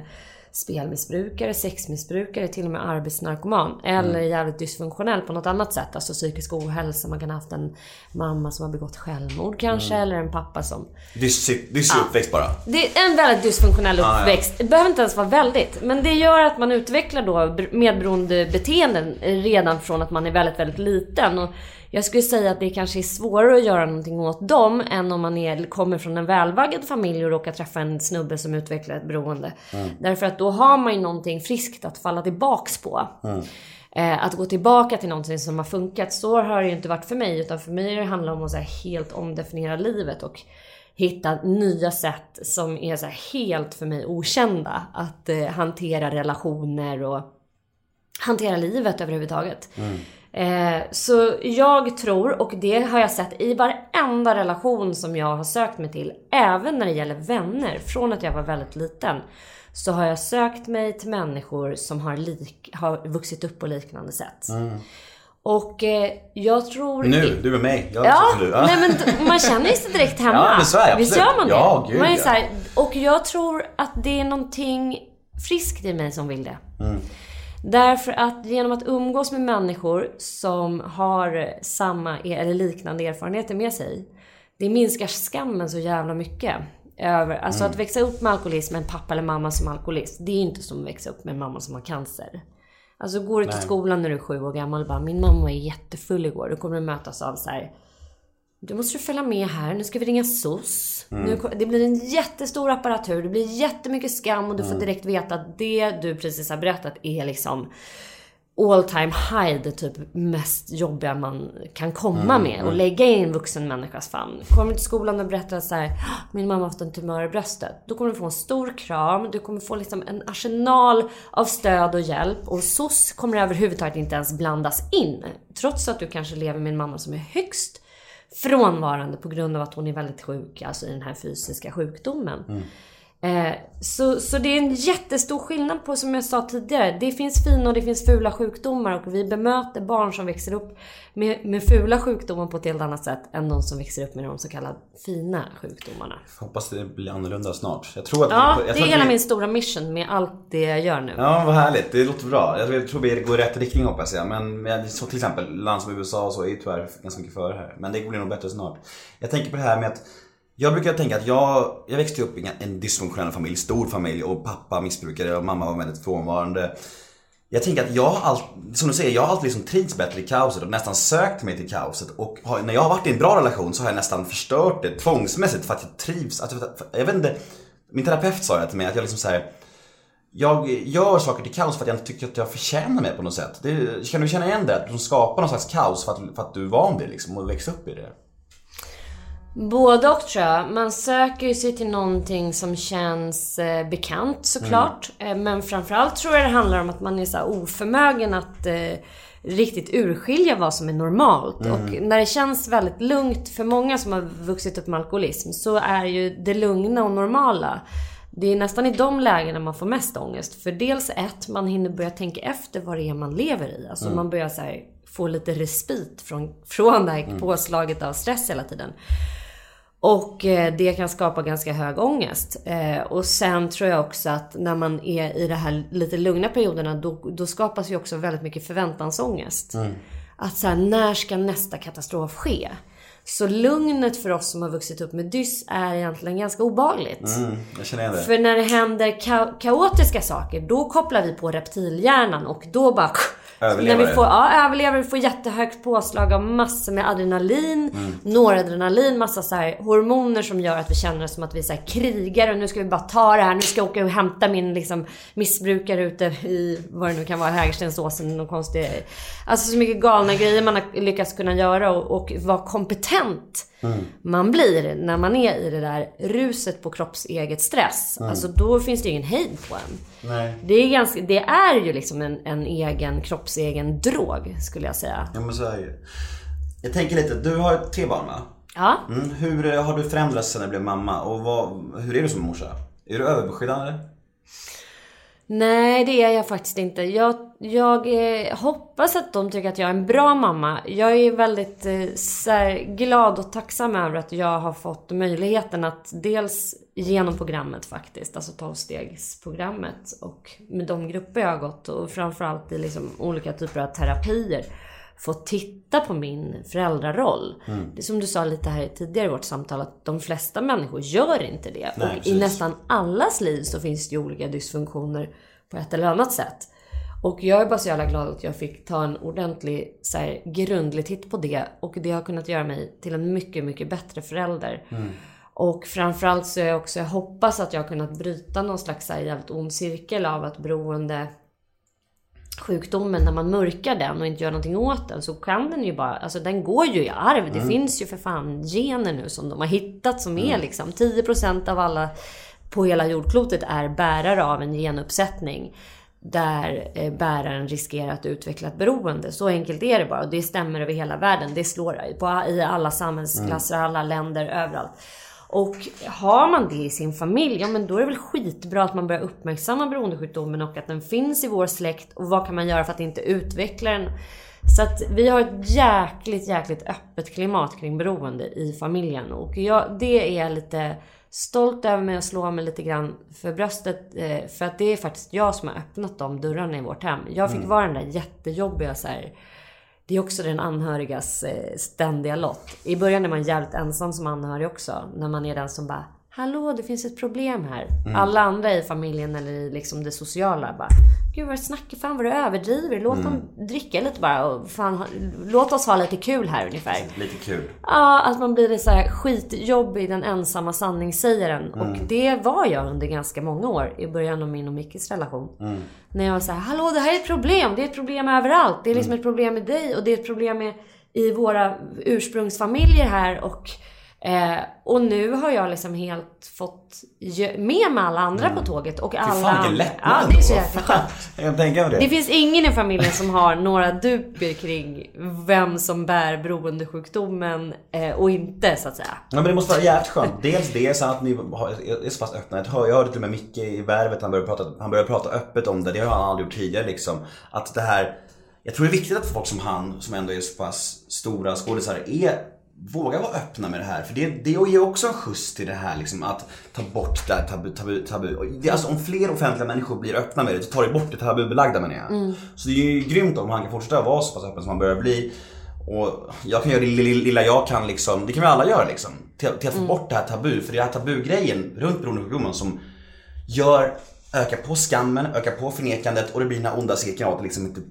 spelmissbrukare, sexmissbrukare, till och med arbetsnarkoman. Eller jävligt dysfunktionell på något annat sätt. Alltså psykisk ohälsa. Man kan ha haft en mamma som har begått självmord kanske, eller en pappa som Dyssig dyssig uppväxt bara. det är en väldigt dysfunktionell ja. uppväxt. Det behöver inte ens vara väldigt. Men det gör att man utvecklar då medberoende beteenden redan från att man är väldigt, väldigt liten. Och jag skulle säga att det kanske är svårare att göra någonting åt dem än om man är, kommer från en välvaggad familj och råkar träffa en snubbe som utvecklar ett beroende. Därför att då har man ju någonting friskt att falla tillbaks på. Eh, att gå tillbaka till någonting som har funkat. Så har det ju inte varit för mig. Utan för mig har det om att så helt omdefiniera livet. Och hitta nya sätt som är så helt för mig okända. Att eh, hantera relationer och hantera livet överhuvudtaget. Eh, så jag tror, och det har jag sett i varenda relation som jag har sökt mig till, även när det gäller vänner, från att jag var väldigt liten, så har jag sökt mig till människor som har, lik, har vuxit upp på liknande sätt. Och eh, jag tror... Nu, du med mig. Jag är Ja, som du. Ja. nej men man känner sig direkt hemma. Ja, men så är det, Visst gör man det? Ja, gud, man är så här, och jag tror att det är någonting friskt i mig som vill det. Mm. Därför att genom att umgås med människor som har samma e- eller liknande erfarenheter med sig. Det minskar skammen så jävla mycket. Över, alltså Mm. att växa upp med alkoholism, med en pappa eller mamma som alkoholist. Det är inte som att växa upp med en mamma som har cancer. Alltså går du till skolan när du är sju år gammal och bara min mamma var jättefull igår. Då kommer du mötas av så här. Du måste följa med här, nu ska vi ringa SOS. Nu, ko- det blir en jättestor apparatur, det blir jättemycket skam och du får direkt veta att det du precis har berättat är liksom all time high, det typ mest jobbiga man kan komma med. Och lägga i en vuxen människas famn. Kommer du till skolan och berättar så här, min mamma har haft en tumör i bröstet. Då kommer du få en stor kram, du kommer få liksom en arsenal av stöd och hjälp. Och SOS kommer överhuvudtaget inte ens blandas in. Trots att du kanske lever med en mamma som är högst frånvarande på grund av att hon är väldigt sjuk, alltså i den här fysiska sjukdomen. Mm. Eh, så, så det är en jättestor skillnad på, som jag sa tidigare, det finns fina och det finns fula sjukdomar och vi bemöter barn som växer upp med, med fula sjukdomar på ett helt annat sätt än de som växer upp med de så kallade fina sjukdomarna. Hoppas det blir annorlunda snart. Jag tror att Ja, jag det är hela vi- min stora mission med allt det jag gör nu. Ja, vad härligt. Det låter bra. Jag jag tror vi går i rätt riktning hoppas jag. Men men så till exempel land som USA och så är ju tyvärr ganska mycket före här. Men det blir nog bättre snart. Jag tänker på det här med att jag brukar tänka att jag, jag växte upp i en- dysfunktionell familj, stor familj och pappa missbrukare och mamma var väldigt frånvarande. Jag tänker att jag har alltid, som du säger, jag har alltid liksom trivts bättre i kaoset och nästan sökt mig till kaoset. Och har, när jag har varit i en bra relation så har jag nästan förstört det tvångsmässigt för att jag trivs. Att, jag vet inte, min terapeut sa det till mig att jag liksom så här, jag gör saker till kaos för att jag inte tycker att jag förtjänar mig på något sätt. Det, kan du känna igen det? Att du skapar någon slags kaos för att, för att du är van vid det liksom och växer upp i det. Både och tror jag. Man söker ju sig till någonting som känns eh, bekant såklart. Eh, men framförallt tror jag det handlar om att man är så oförmögen att eh, riktigt urskilja vad som är normalt. Och när det känns väldigt lugnt för många som har vuxit upp med alkoholism så är ju det lugna och normala det är nästan i de lägena man får mest ångest. För dels ett, man hinner börja tänka efter vad det är man lever i. Alltså man börjar här, få lite respit från, från det här påslaget av stress hela tiden. Och eh, det kan skapa ganska hög ångest. Eh, och sen tror jag också att när man är i de här lite lugna perioderna då, då skapas ju också väldigt mycket förväntansångest. Att så här, när ska nästa katastrof ske? Så lugnet för oss som har vuxit upp med dys är egentligen ganska obehagligt. Jag känner det. För när det händer ka- kaotiska saker, då kopplar vi på reptilhjärnan och då bara... Överlevare. När vi får, ja, överlever, vi får jättehögt påslag av massor med adrenalin, noradrenalin, massa så här hormoner som gör att vi känner oss som att vi är så här krigare och nu ska vi bara ta det här, nu ska jag åka och hämta min liksom, missbrukare ute i, vad det nu kan vara, Hägerstensåsen, någon konstig... Alltså så mycket galna grejer man har lyckats kunna göra och, och vara kompetent man blir när man är i det där ruset på kroppseget stress. Alltså då finns det ju ingen hejd på en. Nej. Det är, ganska, det är ju liksom en, en egen kroppsegen drog skulle jag säga. Ja men så är det ju. Jag tänker lite, du har tre barn va? Ja. Mm. Hur eh, har du förändrats sen du blev mamma och vad, hur är du som morsa? Är du överbeskyddande? Nej, det är jag faktiskt inte. Jag, jag eh, hoppas att de tycker att jag är en bra mamma. Jag är väldigt eh, så här, glad och tacksam över att jag har fått möjligheten att dels genom programmet faktiskt, alltså 12-stegsprogrammet och med de grupper jag har gått och framförallt i liksom olika typer av terapier få titta på min föräldraroll. Det är som du sa lite här tidigare i vårt samtal att de flesta människor gör inte det. Nej, och i precis. nästan allas liv så finns det ju olika dysfunktioner på ett eller annat sätt. Och jag är bara så jävla glad att jag fick ta en ordentlig, så här, grundlig titt på det. Och det har kunnat göra mig till en mycket, mycket bättre förälder. Och framförallt så är jag också, jag hoppas att jag har kunnat bryta någon slags så här, jävligt ond cirkel av att beroende sjukdomen, när man mörkar den och inte gör någonting åt den så kan den ju bara, alltså den går ju i arv. Det finns ju för fan gener nu som de har hittat som är liksom 10% av alla på hela jordklotet är bärare av en genuppsättning där eh, bäraren riskerar att utveckla ett beroende. Så enkelt är det bara och det stämmer över hela världen. Det slår på, i alla samhällsklasser, alla länder, överallt. Och har man det i sin familj, ja men då är det väl skitbra att man börjar uppmärksamma beroendesjukdomen och att den finns i vår släkt och vad kan man göra för att inte utveckla den. Så att vi har ett jäkligt, jäkligt öppet klimat kring beroende i familjen och jag, det är lite stolt över mig och slår mig lite grann för bröstet. Eh, för att det är faktiskt jag som har öppnat de dörrarna i vårt hem. Jag fick vara den där jättejobbiga så här, det är också den anhörigas eh, ständiga lott. I början är man jävligt ensam som anhörig också. När man är den som bara Hallå, det finns ett problem här. Alla andra i familjen eller i liksom det sociala bara Gud vad du snackar, fan vad du överdriver. Låt Mm. dem dricka lite bara och fan, låt oss ha lite kul här ungefär. Lite kul. Ja, att man blir så här skitjobbig, den ensamma sanningssägaren. Och det var jag under ganska många år i början av min och Mickes relation. När jag var så här, hallå det här är ett problem. Det är ett problem överallt. Det är liksom ett problem med dig och det är ett problem med, i våra ursprungsfamiljer här. Och, eh, och nu har jag liksom helt fått med mig alla andra på tåget. Och alla Fy fan vilken andra. lättnad Ja, det är så jäkla skönt. Jag kan tänka mig det. Det finns ingen i familjen som har några dubier kring vem som bär beroendesjukdomen eh, och inte så att säga. Ja, men det måste vara jävligt skönt. Dels det, så att ni har- är så pass öppna. Jag hörde till och med Micke i Värvet, han började, prata, han började prata öppet om det. Det har han aldrig gjort tidigare liksom. Att det här, jag tror det är viktigt att folk som han, som ändå är så pass stora skådisar, är Våga vara öppna med det här, för det, det ger också en skjuts till det här liksom, att ta bort det här tabu, tabu, tabu. Det, alltså, om fler offentliga människor blir öppna med det, så tar det bort det tabubelagda menar jag. Så det är ju grymt om han kan fortsätta vara så pass öppen som han börjar bli. Och jag kan göra det lilla, jag kan liksom, det kan vi alla göra liksom. Till, till att få bort det här tabu, för det är här tabugrejen runt beroendesjukdomen som gör, ökar på skammen, ökar på förnekandet och det blir den här onda cirkeln av att det liksom inte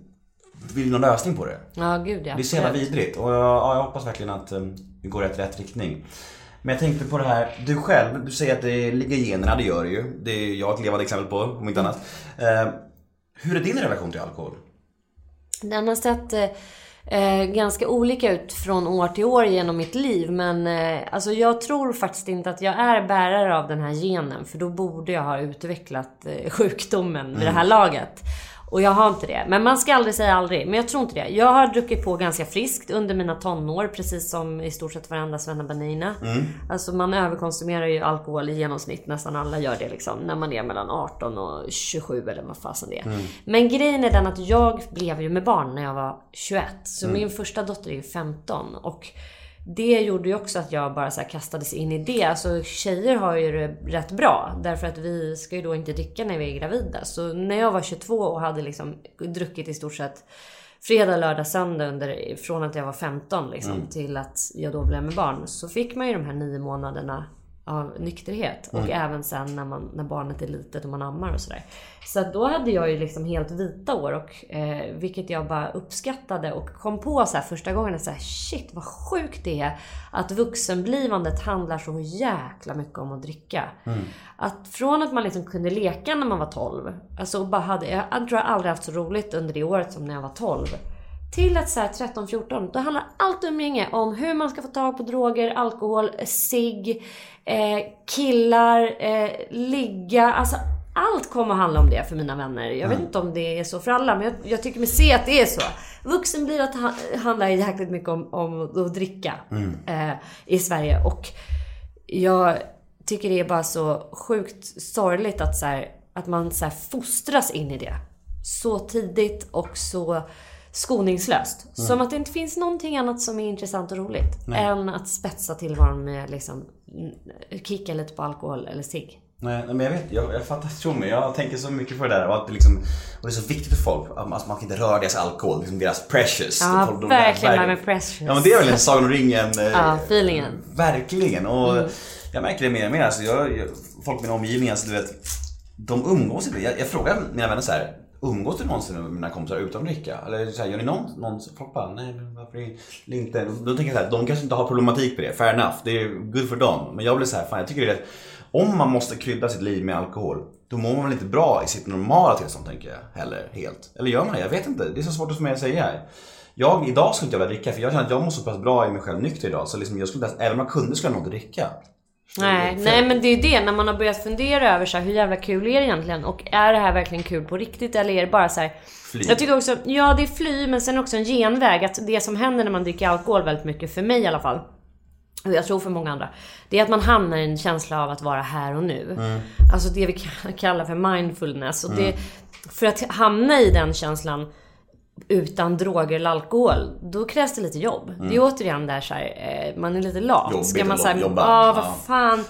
blir någon lösning på det. Ja, gud ja. Det är så jävla vidrigt och jag, ja, jag hoppas verkligen att um, vi går i rätt, rätt riktning. Men jag tänkte på det här, du själv, du säger att det ligger i generna, det gör det ju. Det är jag ett levande exempel på, om inte annat. Eh, hur är din relation till alkohol? Den har sett eh, eh, ganska olika ut från år till år genom mitt liv. Men eh, alltså jag tror faktiskt inte att jag är bärare av den här genen. För då borde jag ha utvecklat eh, sjukdomen vid det här laget. Och jag har inte det. Men man ska aldrig säga aldrig. Men jag tror inte det. Jag har druckit på ganska friskt under mina tonår. Precis som i stort sett varenda svennebanina. Alltså man överkonsumerar ju alkohol i genomsnitt. Nästan alla gör det liksom. När man är mellan 18 och 27 eller vad fasen det är. Men grejen är den att jag blev ju med barn när jag var 21. Så min första dotter är ju 15. Och det gjorde ju också att jag bara så kastades in i det. Alltså tjejer har ju det rätt bra. Därför att vi ska ju då inte dricka när vi är gravida. Så när jag var 22 och hade liksom druckit i stort sett fredag, lördag, söndag under, från att jag var 15 liksom, till att jag då blev med barn. Så fick man ju de här nio månaderna av nykterhet. Och även sen när, man, när barnet är litet och man ammar och sådär. Så att då hade jag ju liksom helt vita år. Och, eh, vilket jag bara uppskattade och kom på så första gången. Så här, shit vad sjukt det är att vuxenblivandet handlar så jäkla mycket om att dricka. Att från att man liksom kunde leka när man var 12. Alltså bara hade, jag tror jag aldrig haft så roligt under det året som när jag var 12. Till att så här 13-14, då handlar allt umgänge om hur man ska få tag på droger, alkohol, cigg, eh, killar, eh, ligga. Alltså allt kommer att handla om det för mina vänner. Jag vet inte om det är så för alla, men jag, jag tycker mig se att det är så. Vuxen blir att ha, handlar jäkligt mycket om, om att dricka eh, i Sverige. Och jag tycker det är bara så sjukt sorgligt att, så här, att man så här fostras in i det. Så tidigt och så skoningslöst. Som att det inte finns någonting annat som är intressant och roligt. Än att spetsa tillvaron med liksom mm, kicka lite på alkohol eller cigg. Nej, men jag vet, jag, jag fattar, tro mig. Jag tänker så mycket på det där och att det, liksom, och det är så viktigt för folk. att man- man kan inte röra deras alkohol, liksom deras precious. Ja, Folk- de- verkligen här med precious. Ja men det är väl en Sagan om ringen. eh, Ja, feelingen. Mm. Verkligen. Och jag märker det mer och mer. Alltså, jag, jag, folk i min omgivning, alltså, du vet, de umgås inte. Jag, jag frågar mina vänner så här. Umgås du någonsin med mina kompisar utan att dricka? Eller så här, gör ni någon, någon folk bara, nej men varför inte? Då tänker jag så här, de kanske inte har problematik på det, fair enough, det är good för dem. Men jag blir så här, fan jag tycker det är rätt, om man måste krydda sitt liv med alkohol, då mår man väl inte bra i sitt normala tillstånd tänker jag, heller, helt. Eller gör man det? Jag vet inte, det är så svårt för mig att säga. Jag, idag skulle inte jag vilja dricka för jag känner att jag mår så pass bra i mig själv nykter idag så liksom jag skulle även om jag kunde skulle jag nog inte dricka. Nej, nej men det är ju det. När man har börjat fundera över så här, hur jävla kul är det egentligen? Och är det här verkligen kul på riktigt? Eller är det bara så här... Fly. Jag tycker också, ja det är fly men sen också en genväg. Att det som händer när man dricker alkohol väldigt mycket, för mig i alla fall. Och jag tror för många andra. Det är att man hamnar i en känsla av att vara här och nu. Alltså det vi ka- kallar för mindfulness. Och det, för att hamna i den känslan utan droger eller alkohol, då krävs det lite jobb. Det är återigen där så här, eh, man är lite lat. Jobbigt Ska man säga, jobba. ja vad fan.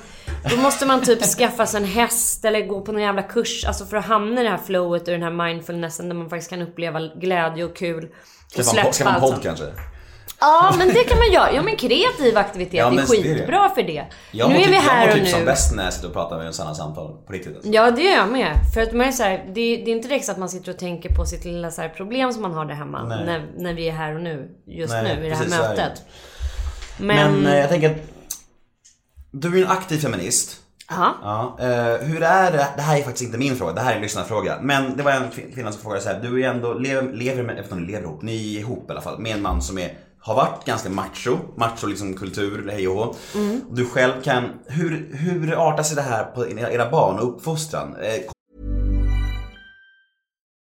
Då måste man typ skaffa sig en häst eller gå på någon jävla kurs. Alltså för att hamna i det här flowet och den här mindfulnessen där man faktiskt kan uppleva glädje och kul. Skaffa en, en podd kanske? Ja, men det kan man göra. Ja, men kreativ aktivitet Ja, är men det är det. skitbra för det. Jag nu är typ, vi jag här mår och typ som nu. bäst när jag sitter och pratar med en sådana samtal. På riktigt alltså. Ja, det gör jag med. För att man är så här, det, det är inte direkt så att man sitter och tänker på sitt lilla så här problem som man har där hemma. När, när vi är här och nu. Just Nej, nu i det här det. mötet. Men... Men eh, jag tänker att du är en aktiv feminist. ja. Ja, eh, hur är det? Det här är faktiskt inte min fråga, det här är en lyssnarfråga. Men det var en kvin- kvinna som frågade så här, du är ändå, lever, lever med, jag vet inte om ni lever ihop, ni är ihop i alla fall, med en man som är, har varit ganska macho, macho liksom kultur, hej och hå. Du själv kan, hur, hur artar sig det här på era barn och uppfostran? Eh,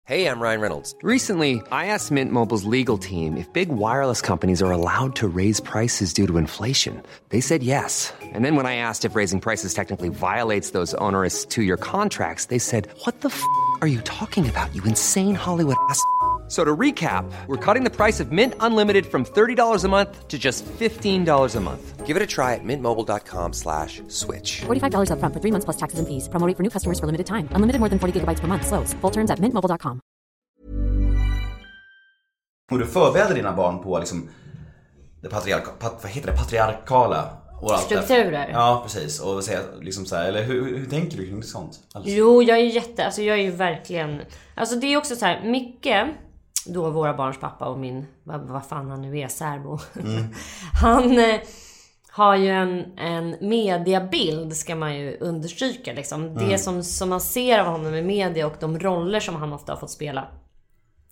hej, jag Ryan Reynolds. Recently, I asked Mint Mobile's legal team if big wireless companies are allowed to raise prices due to inflation. They said yes. And then when I asked if raising prices technically violates those onerous two year contracts, they said, What the f are you talking about, you insane Hollywood ass? So to recap, we're cutting the price of Mint Unlimited from $30 a month to just $15 a month. Give it a try at mintmobile.com slash switch. $45 upfront for three months plus taxes and fees. Promo rate for new customers for limited time. Unlimited more than 40 gigabytes per month. Slows. Full terms at mintmobile.com. och du förbereder dina barn på liksom det patriarka, pat, vad heter det, patriarkala och allt. Strukturer. Ja, precis. Och säga liksom så här, eller hur, hur tänker du kring sånt? Alltså, Jo, jag är jätte, alltså jag är ju verkligen, alltså det är också så här, Micke, då våra barns pappa och min, vad, vad fan han nu är, särbo. han eh, har ju en, en mediabild ska man ju understryka liksom. Det som, som man ser av honom i media och de roller som han ofta har fått spela.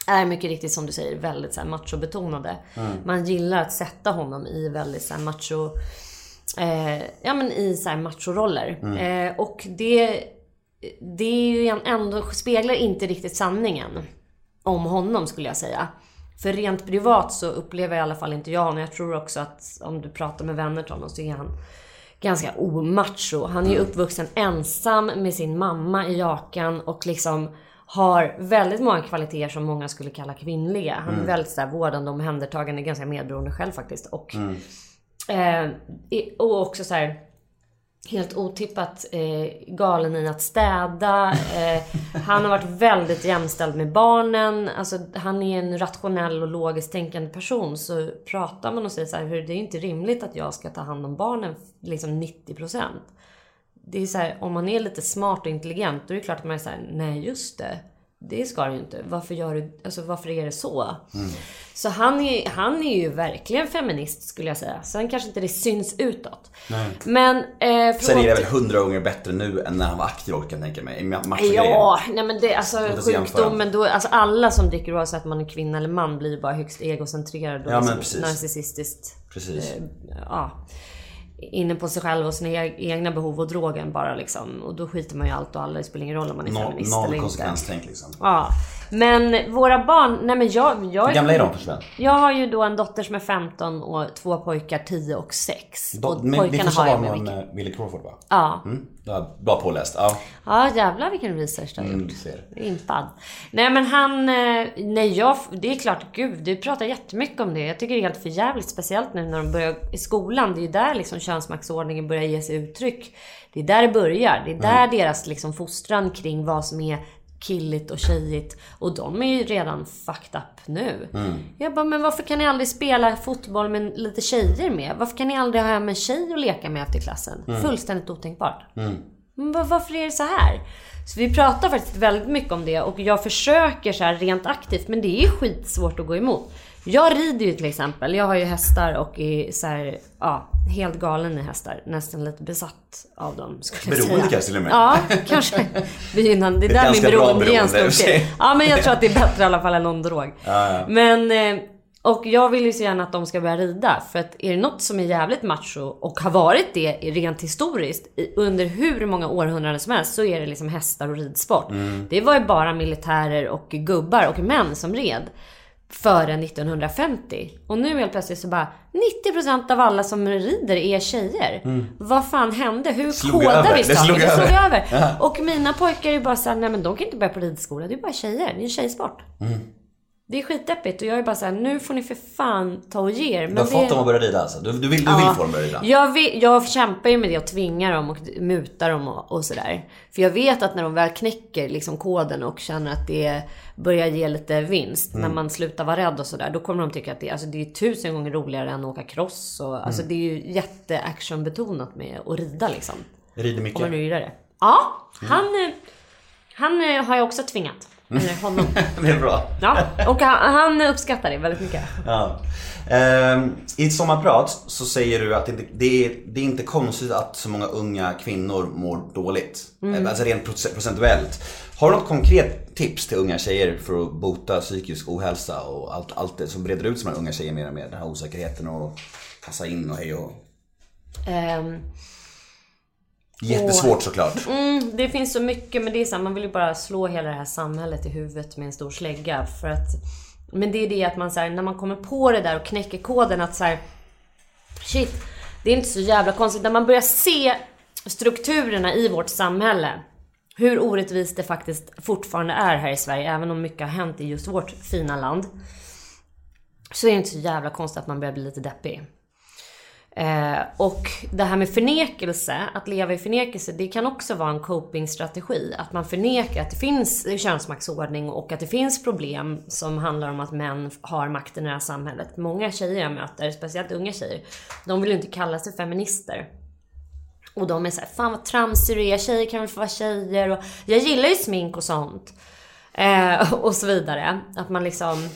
Är mycket riktigt som du säger väldigt så här machobetonade. Man gillar att sätta honom i väldigt så här macho eh, ja men i så här machoroller. Eh, och det, det är ju ändå, speglar inte riktigt sanningen om honom skulle jag säga. För rent privat så upplever i alla fall inte jag honom. Jag tror också att om du pratar med vänner till honom så är han ganska omacho. Han är ju uppvuxen ensam med sin mamma i Jakan och liksom har väldigt många kvaliteter som många skulle kalla kvinnliga. Han är väldigt så här vårdande, omhändertagande, ganska medberoende själv faktiskt. Och Eh, i- och också så här helt otippat eh, galen i att städa. Eh, han har varit väldigt jämställd med barnen. Alltså, han är en rationell och logiskt tänkande person. Så pratar man och säger så här, hur det är ju inte rimligt att jag ska ta hand om barnen liksom 90%. Det är så här, om man är lite smart och intelligent, då är det klart att man är så här, nej just det. Det ska du ju inte. Varför gör du, alltså varför är det så? Så han är, han är ju verkligen feminist skulle jag säga. Sen kanske inte det syns utåt. Men... Eh, Sen är det väl hundra gånger bättre nu än när han var aktiv kan jag tänka mig. Ja, nej men det, alltså sjukdomen då, alltså alla som dricker oavsett om man är kvinna eller man blir bara högst egocentrerad och Ja, liksom narcissistiskt. Precis. Eh, ja, inne på sig själv och sina e- egna behov och drogen bara liksom. Och då skiter man ju allt och alla. Det spelar ingen roll om man är Noll, feminist eller noll inte. konsekvenstänk liksom. Ja. Men våra barn, nej men jag... jag Hur gamla är de för Sven? Jag har ju då en dotter som är 15 och två pojkar 10 och 6. Då- och Men pojkarna har jag med med Willy Crawford va? Ja. Mm, bra påläst. Ja. Ja jävlar vilken research du har Mm, gjort. ser. Impad. Nej men han, eh, nej jag, det är klart, gud du pratar jättemycket om det. Jag tycker det är helt för jävligt speciellt nu när de börjar i skolan. Det är ju där liksom könsmaktsordningen börjar ge sig uttryck. Det är där det börjar. Det är där Mm. deras liksom fostran kring vad som är killigt och tjejigt. Och de är ju redan fucked up nu. Mm. Jag bara, men varför kan ni aldrig spela fotboll med lite tjejer med? Varför kan ni aldrig ha hem en tjej att leka med efter klassen? Mm. Fullständigt otänkbart. Men va- varför är det så här? Så vi pratar faktiskt väldigt mycket om det och jag försöker så här rent aktivt men det är skitsvårt att gå emot. Jag rider ju till exempel, jag har ju hästar och är så här, ja, helt galen i hästar. Nästan lite besatt av dem skulle jag Beroende kanske till och med. Ja, kanske. Det är Ett där min ganska bra beroendegräns beroende, i och slog till. Ja, men jag tror att det är bättre i alla fall än någon drog. Men, eh, och jag vill ju så gärna att de ska börja rida. För att är det något som är jävligt macho och har varit det rent historiskt under hur många århundraden som helst så är det liksom hästar och ridsport. Det var ju bara militärer och gubbar och män som red. Före 1950. Och nu helt plötsligt så bara 90% av alla som rider är tjejer. Vad fan hände? Hur Mm. Slog kodar över. vi Det saker? slog Det slog över. över. Och mina pojkar är bara såhär, nej men de kan inte börja på ridskola. Det är bara tjejer. Det är en tjejsport. Det är skitdeppigt och jag är bara såhär, nu får ni för fan ta och ge er. Men Du har det... fått dem att börja rida alltså? Du, du vill, du vill få dem att börja rida? Jag, vill, jag kämpar ju med det och tvingar dem och mutar dem och, och sådär. För jag vet att när de väl knäcker liksom koden och känner att det börjar ge lite vinst. Mm. När man slutar vara rädd och sådär. Då kommer de tycka att det, alltså det är tusen gånger roligare än att åka cross. Och, alltså Mm. det är ju jätteactionbetonat med att rida liksom. Rider Om mycket? man nu gillar det. Ja, Mm. han, eh, han eh, har jag också tvingat. Eller honom. Det är bra. Ja, och han, han uppskattar det väldigt mycket. Ja. Ehm, I ett sommarprat så säger du att det, det, är, det är inte konstigt att så många unga kvinnor mår dåligt. Mm. Alltså rent proce- procentuellt. Har du något konkret tips till unga tjejer för att bota psykisk ohälsa och allt, allt det som breder ut sig med unga tjejer mer och mer? Den här osäkerheten och passa in och hej och... Ehm, Jättesvårt såklart. Mm, det finns så mycket, men det är så här, man vill ju bara slå hela det här samhället i huvudet med en stor slägga. För att, men det är det att man så här, när man kommer på det där och knäcker koden att så här, shit, det är inte så jävla konstigt. När man börjar se strukturerna i vårt samhälle, hur orättvist det faktiskt fortfarande är här i Sverige, även om mycket har hänt i just vårt fina land. Så är det inte så jävla konstigt att man börjar bli lite deppig. Eh, och det här med förnekelse, att leva i förnekelse, det kan också vara en copingstrategi. Att man förnekar att det finns könsmaktsordning och att det finns problem som handlar om att män har makten i det här samhället. Många tjejer jag möter, speciellt unga tjejer, de vill ju inte kalla sig feminister. Och de är såhär, fan vad tramsig du är, tjejer kan väl få vara tjejer och jag gillar ju smink och sånt. Eh, och så vidare. Att man liksom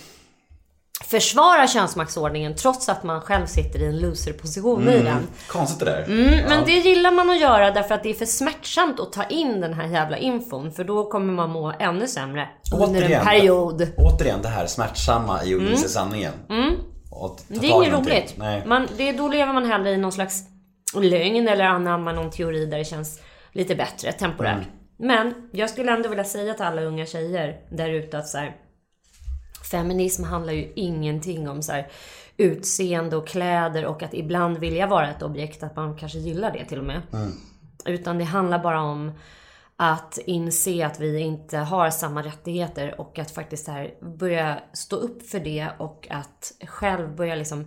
försvarar könsmaktsordningen trots att man själv sitter i en loserposition i den. Konstigt det där. Mm, men det gillar man att göra därför att det är för smärtsamt att ta in den här jävla infon. För då kommer man må ännu sämre under Återigen. en period. Återigen det här smärtsamma i att inse sanningen. Mm. Det är inget roligt. Man, det, då lever man hellre i någon slags lögn eller anammar någon teori där det känns lite bättre temporärt. Mm. Men jag skulle ändå vilja säga till alla unga tjejer där ute att så här, feminism handlar ju ingenting om så här, utseende och kläder och att ibland vilja vara ett objekt, att man kanske gillar det till och med. Utan det handlar bara om att inse att vi inte har samma rättigheter och att faktiskt här börja stå upp för det och att själv börja liksom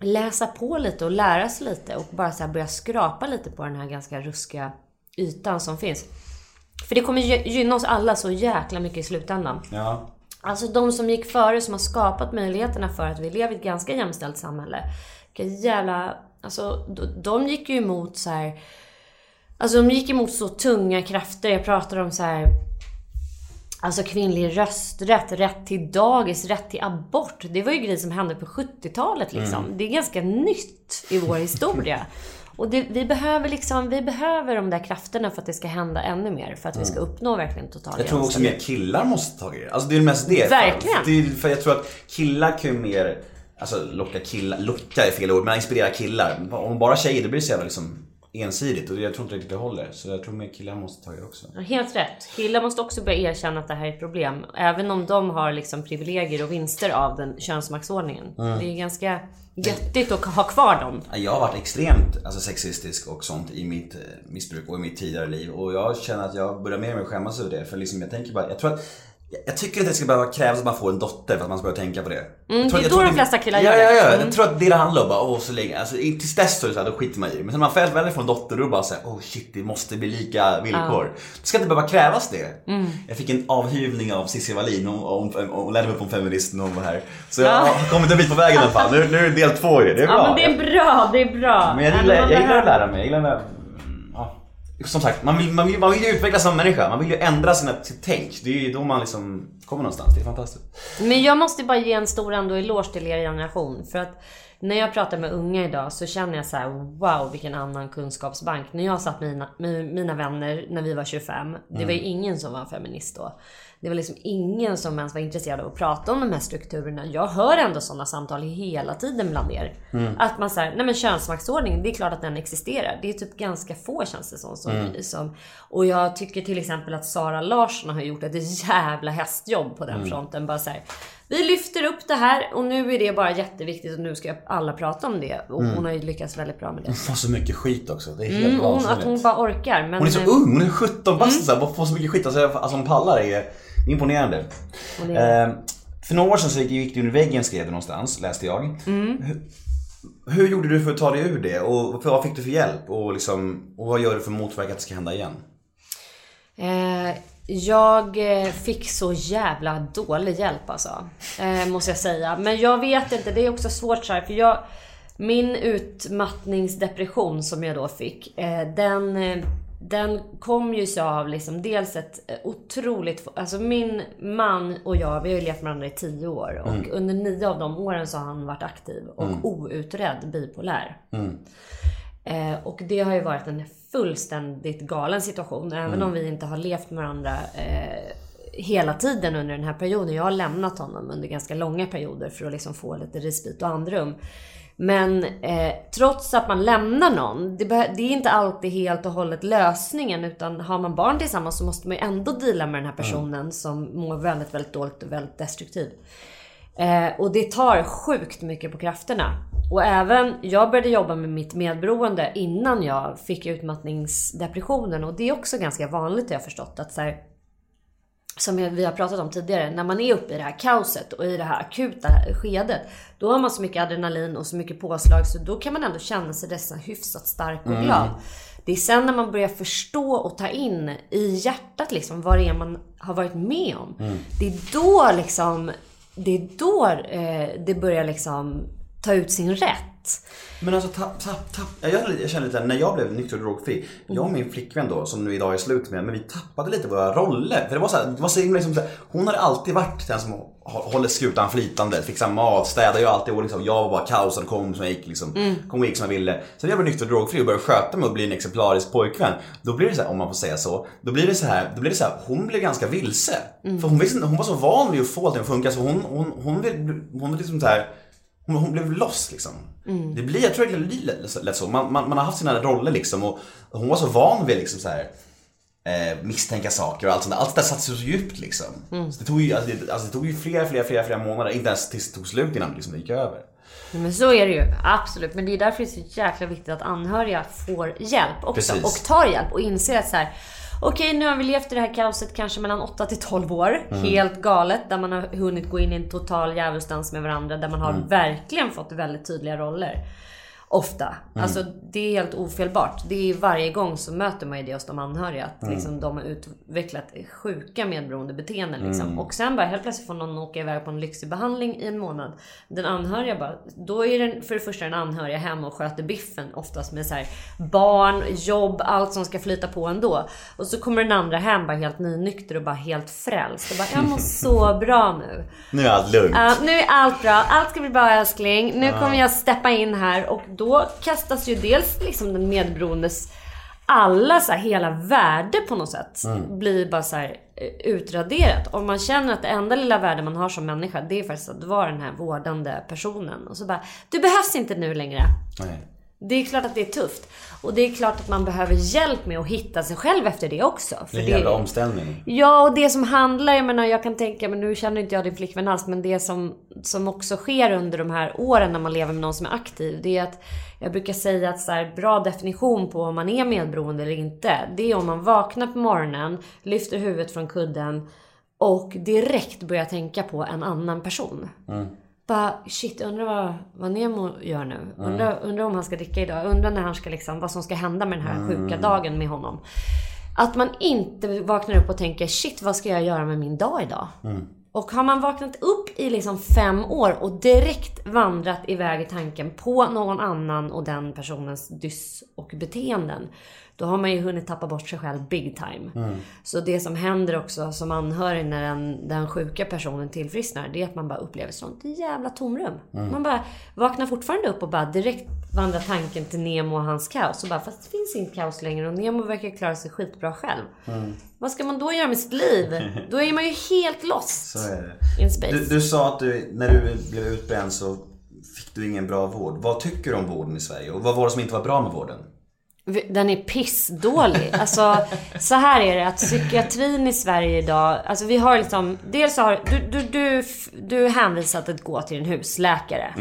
läsa på lite och lära sig lite och bara så börja skrapa lite på den här ganska ruskiga ytan som finns. För det kommer gy- gynna oss alla så jäkla mycket i slutändan. Ja. Alltså de som gick före, som har skapat möjligheterna för att vi lever i ett ganska jämställt samhälle. Vilka jävla... Alltså de, gick ju emot så här. Alltså de gick emot så tunga krafter. Jag pratar om så här. Alltså kvinnlig rösträtt, rätt till dagis, rätt till abort. Det var ju grejer som hände på 70-talet liksom. Det är ganska nytt i vår historia. Och det, vi behöver liksom, vi behöver de där krafterna för att det ska hända ännu mer. För att vi ska uppnå verkligen total Jag tror också jämställdhet. mer killar måste ta det. Alltså det är mest det. Verkligen. För, det är, för jag tror att killar kan ju mer, alltså locka killar, locka är fel ord, men inspirera killar. Om bara tjejer, det blir så jävla liksom ensidigt och jag tror inte riktigt det håller. Så jag tror mer killar måste ta det också. Helt rätt. Killar måste också börja erkänna att det här är ett problem. Även om de har liksom privilegier och vinster av den könsmaktsordningen. Mm. Det är ganska göttigt att ha kvar dem. Jag har varit extremt alltså, sexistisk och sånt i mitt eh, missbruk och i mitt tidigare liv. Och jag känner att jag börjar mer och mer skämmas över det. För liksom, jag tänker bara, jag tror att jag tycker inte det ska behöva krävas att man får en dotter för att man ska börja tänka på det. Jag tror- det är då de flesta killar ja, gör det. Ja, ja, Mm. Jag tror att det det handlar om. Bara, åh, så länge, alltså, tills dess så är det så här, då skiter man i det. Men sen när man väl får en dotter då är det bara såhär, oh shit det måste bli lika villkor. Det ska inte behöva krävas det. Mm. Jag fick en avhyvling av Cissi Wallin, hon, hon, hon, hon lärde mig på en feminist när hon var här. Så jag har kommit en bit på vägen i alla fall. Nu, nu är det del två i det, det är bra. Ja men det är bra, det är bra. Men jag Ja, gillar, jag gillar att lära mig. Jag gillar att, mm, ja. Som sagt, man vill, man, vill, man vill ju utvecklas som människa. Man vill ju ändra sina, sitt tänk. Det är ju då man liksom kommer någonstans. Det är fantastiskt. Men jag måste bara ge en stor ändå eloge till er generation. För att när jag pratar med unga idag så känner jag så här: wow vilken annan kunskapsbank. När jag satt med mina, med mina vänner när vi var 25. Det var ju ingen som var feminist då. Det var liksom ingen som ens var intresserad av att prata om de här strukturerna. Jag hör ändå sådana samtal hela tiden bland er. Att man säger, nej men könsmaktsordningen, det är klart att den existerar. Det är typ ganska få känns det som. som, som och jag tycker till exempel att Sara Larsson har gjort ett jävla hästjobb på den fronten. Bara så här, vi lyfter upp det här och nu är det bara jätteviktigt och nu ska alla prata om det. Och hon har ju lyckats väldigt bra med det. Hon får så mycket skit också. Det är helt Mm, hon, att hon bara orkar. Men, Hon är så ung, hon är 17 bast mm. bara får så mycket skit. Alltså, alltså hon pallar är imponerande. Eh, För några år sedan så gick du i väggen skrev det någonstans, läste jag. Hur, hur gjorde du för att ta dig ur det? Och vad fick du för hjälp? Och, liksom, och vad gör du för att motverka att det ska hända igen? Eh, jag eh, fick så jävla dålig hjälp alltså. Eh, måste jag säga. Men jag vet inte, det är också svårt så här, för jag... Min utmattningsdepression som jag då fick, eh, den... Den kom ju sig av liksom dels ett eh, otroligt... Alltså min man och jag, vi har ju levt med varandra i tio år. Och under nio av de åren så har han varit aktiv och outredd bipolär. Eh, och det har ju varit en fullständigt galen situation. Även om vi inte har levt med varandra eh, hela tiden under den här perioden. Jag har lämnat honom under ganska långa perioder för att liksom få lite respit och andrum. Men eh, trots att man lämnar någon, det, det är inte alltid helt och hållet lösningen. Utan har man barn tillsammans så måste man ju ändå deala med den här personen som mår väldigt, väldigt dåligt och väldigt destruktiv. Eh, och det tar sjukt mycket på krafterna. Och även, jag började jobba med mitt medberoende innan jag fick utmattningsdepressionen. Och det är också ganska vanligt har jag förstått. Att så här, som vi har pratat om tidigare, när man är uppe i det här kaoset och i det här akuta skedet. Då har man så mycket adrenalin och så mycket påslag så då kan man ändå känna sig nästan hyfsat stark och glad. Det är sen när man börjar förstå och ta in i hjärtat liksom vad det är man har varit med om. Det är då liksom, det är då eh, det börjar liksom ta ut sin rätt. Men alltså tapp, tapp, tapp. Jag, jag känner lite när jag blev nykter och drogfri. Jag och min flickvän då, som nu idag är slut med, men vi tappade lite våra roller. För det var så här, det var så himla liksom, hon hade alltid varit den som hå- håller skutan flytande, fixar mat, städar ju alltid och liksom, jag var bara kaosen, kom som jag gick liksom. Kom och gick som jag ville. Sen när jag blev nykter och drogfri och började sköta mig och bli en exemplarisk pojkvän. Då blir det så här, om man får säga så. Då blir det så här, då blir det så här hon blev ganska vilse. För hon, visste, hon var så van vid att få allting att funka så hon, hon, hon, vill, hon vill liksom så här hon, hon blev loss liksom. Det blir, jag tror det blir lätt, så. Man, man, man har haft sina roller liksom och hon var så van vid liksom så här eh, misstänka saker och allt sånt där. Allt det där satt sig så djupt liksom. Så det tog ju, alltså, det, alltså, det tog ju flera, flera, flera, flera månader, inte ens tills det tog slut innan liksom, det gick över. Men så är det ju, absolut. Men det är därför det är så jäkla viktigt att anhöriga får hjälp också. Precis. Och tar hjälp och inser att så här. Okej, nu har vi levt i det här kaoset kanske mellan 8 till 12 år. Helt galet. Där man har hunnit gå in i en total djävulsdans med varandra. Där man har verkligen fått väldigt tydliga roller. Ofta. Alltså det är helt ofelbart. Det är varje gång så möter man ju det hos de anhöriga. Att liksom, de har utvecklat sjuka medberoende beteenden. Liksom. Och sen bara helt plötsligt får någon åka iväg på en lyxig behandling i en månad. Den anhöriga bara, då är den för det första den anhöriga hemma och sköter biffen. Oftast med så här barn, jobb, allt som ska flyta på ändå. Och så kommer den andra hem bara helt nynykter och bara helt frälst. Och bara, jag mår så bra nu. Nu är allt lugnt. Ja, nu är allt bra. Allt ska bli bra älskling. Nu kommer jag steppa in här. Och då kastas ju dels liksom den medberoendes alla så här, hela värde på något sätt blir bara så här eh, utraderat. Och man känner att det enda lilla värde man har som människa det är faktiskt att vara den här vårdande personen. Och så bara, du behövs inte nu längre. Nej. Det är klart att det är tufft. Och det är klart att man behöver hjälp med att hitta sig själv efter det också. För Det är en jävla omställning. Ja, och det som handlar, jag menar jag kan tänka, men nu känner inte jag din flickvän alls, men det som, som också sker under de här åren när man lever med någon som är aktiv, det är att jag brukar säga att så här, bra definition på om man är medberoende eller inte, det är om man vaknar på morgonen, lyfter huvudet från kudden och direkt börjar tänka på en annan person. Bara shit, undrar vad, vad Nemo gör nu. Undrar, undrar om han ska dricka idag. Undrar när han ska liksom, vad som ska hända med den här sjuka dagen med honom. Att man inte vaknar upp och tänker shit, vad ska jag göra med min dag idag? Och har man vaknat upp i liksom fem år och direkt vandrat iväg i tanken på någon annan och den personens dyss och beteenden. Då har man ju hunnit tappa bort sig själv big time. Så det som händer också som anhörig när den, den sjuka personen tillfrisknar, det är att man bara upplever sånt jävla tomrum. Man bara vaknar fortfarande upp och bara direkt vandrar tanken till Nemo och hans kaos. Och bara, fast det finns inget kaos längre och Nemo verkar klara sig skitbra själv. Vad ska man då göra med sitt liv? Då är man ju helt lost Så är det. in space. Du, du sa att du, när du blev utbränd så fick du ingen bra vård. Vad tycker du om vården i Sverige? Och vad var det som inte var bra med vården? Den är pissdålig. Alltså, så här är det att psykiatrin i Sverige idag, alltså vi har liksom, dels har du, du, du, du är hänvisad att gå till en husläkare.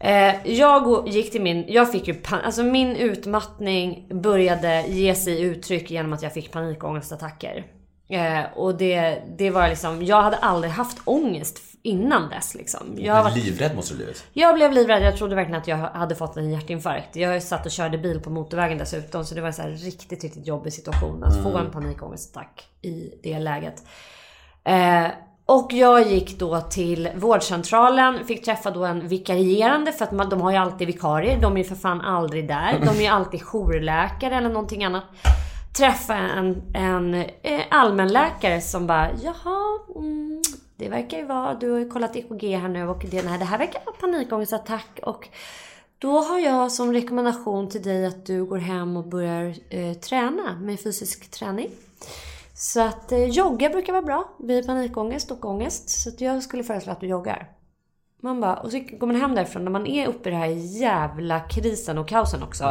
Eh, jag gick till min, jag fick ju, pan, alltså min utmattning började ge sig uttryck genom att jag fick panikångestattacker. Eh, och det, det var liksom, jag hade aldrig haft ångest innan dess liksom. Jag, varit, Livrädd måste du blivit. jag blev livrädd. Jag trodde verkligen att jag hade fått en hjärtinfarkt. Jag satt och körde bil på motorvägen dessutom. Så det var en så riktigt, riktigt jobbig situation. Att få en panikångestattack i det läget. Eh, och jag gick då till vårdcentralen, fick träffa då en vikarierande för att man, de har ju alltid vikarier. De är ju för fan aldrig där. De är ju alltid jourläkare eller någonting annat. Träffa en, en eh, allmänläkare som bara jaha, mm, det verkar ju vara, du har ju kollat EKG här nu och det, nej, det här verkar vara panikångestattack och då har jag som rekommendation till dig att du går hem och börjar eh, träna med fysisk träning. Så att eh, jogga brukar vara bra vid panikångest och ångest. Så att jag skulle föreslå att du joggar. Man bara, och så går man hem därifrån när man är uppe i den här jävla krisen och kaosen också.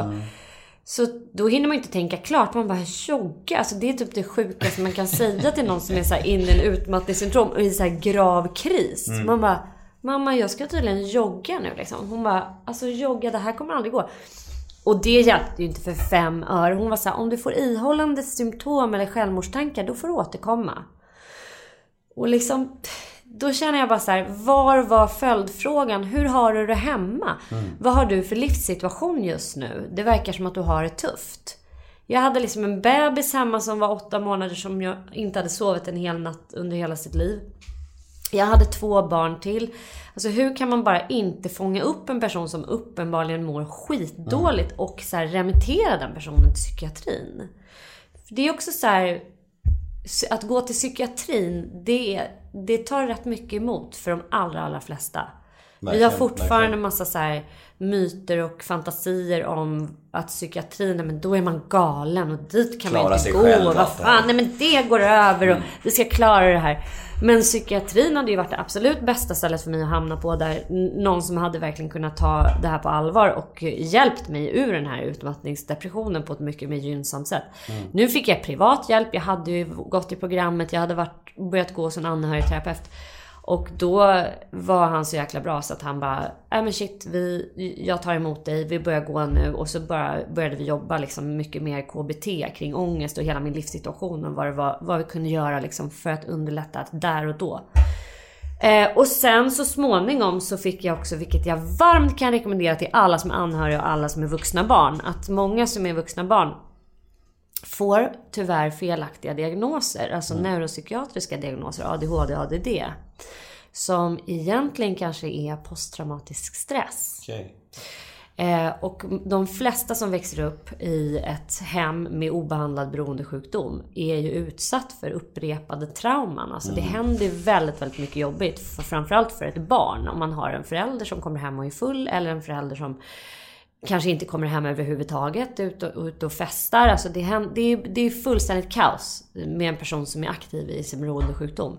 Så då hinner man inte tänka klart. Man bara jogga. Alltså det är typ det sjukaste man kan säga till någon som är så inne i en utmattningssyndrom och i så här grav kris. Man bara, mamma jag ska tydligen jogga nu liksom. Hon bara, alltså jogga det här kommer aldrig gå. Och det hjälpte ju inte för fem öre. Hon var så här, om du får ihållande symptom eller självmordstankar då får du återkomma. Och liksom, då känner jag bara så här, var var följdfrågan? Hur har du det hemma? Vad har du för livssituation just nu? Det verkar som att du har det tufft. Jag hade liksom en bebis hemma som var åtta månader som jag inte hade sovit en hel natt under hela sitt liv. Jag hade två barn till. Alltså hur kan man bara inte fånga upp en person som uppenbarligen mår skitdåligt och så remittera den personen till psykiatrin? För det är också så här, att gå till psykiatrin, det, det tar rätt mycket emot för de allra, allra flesta. Vi har fortfarande verkligen. massa så här myter och fantasier om att psykiatrin, men då är man galen och dit kan man Klara inte sig gå. själv, Vad allt det här. fan, nej men det går över och vi ska klara det här. Men psykiatrin hade ju varit det absolut bästa stället för mig att hamna på där någon som hade verkligen kunnat ta det här på allvar och hjälpt mig ur den här utmattningsdepressionen på ett mycket mer gynnsamt sätt. Nu fick jag privat hjälp, jag hade ju gått i programmet, jag hade varit, börjat gå som anhörigterapeut. Och då var han så jäkla bra så att han bara, äh men shit, vi, jag tar emot dig, vi börjar gå nu. Och så bara började vi jobba liksom mycket mer KBT kring ångest och hela min livssituation och vad, det var, vad vi kunde göra liksom för att underlätta att där och då. Eh, och sen så småningom så fick jag också, vilket jag varmt kan rekommendera till alla som är anhöriga och alla som är vuxna barn, att många som är vuxna barn får tyvärr felaktiga diagnoser, alltså neuropsykiatriska diagnoser, ADHD, ADD. Som egentligen kanske är posttraumatisk stress. Okej. Eh, och de flesta som växer upp i ett hem med obehandlad beroendesjukdom är ju utsatt för upprepade trauman. Alltså det händer väldigt, väldigt mycket jobbigt. För, framförallt för ett barn. Om man har en förälder som kommer hem och är full eller en förälder som kanske inte kommer hem överhuvudtaget, ut och, ut och festar. Alltså det, hän- det, är, det är fullständigt kaos med en person som är aktiv i sin beroendesjukdom.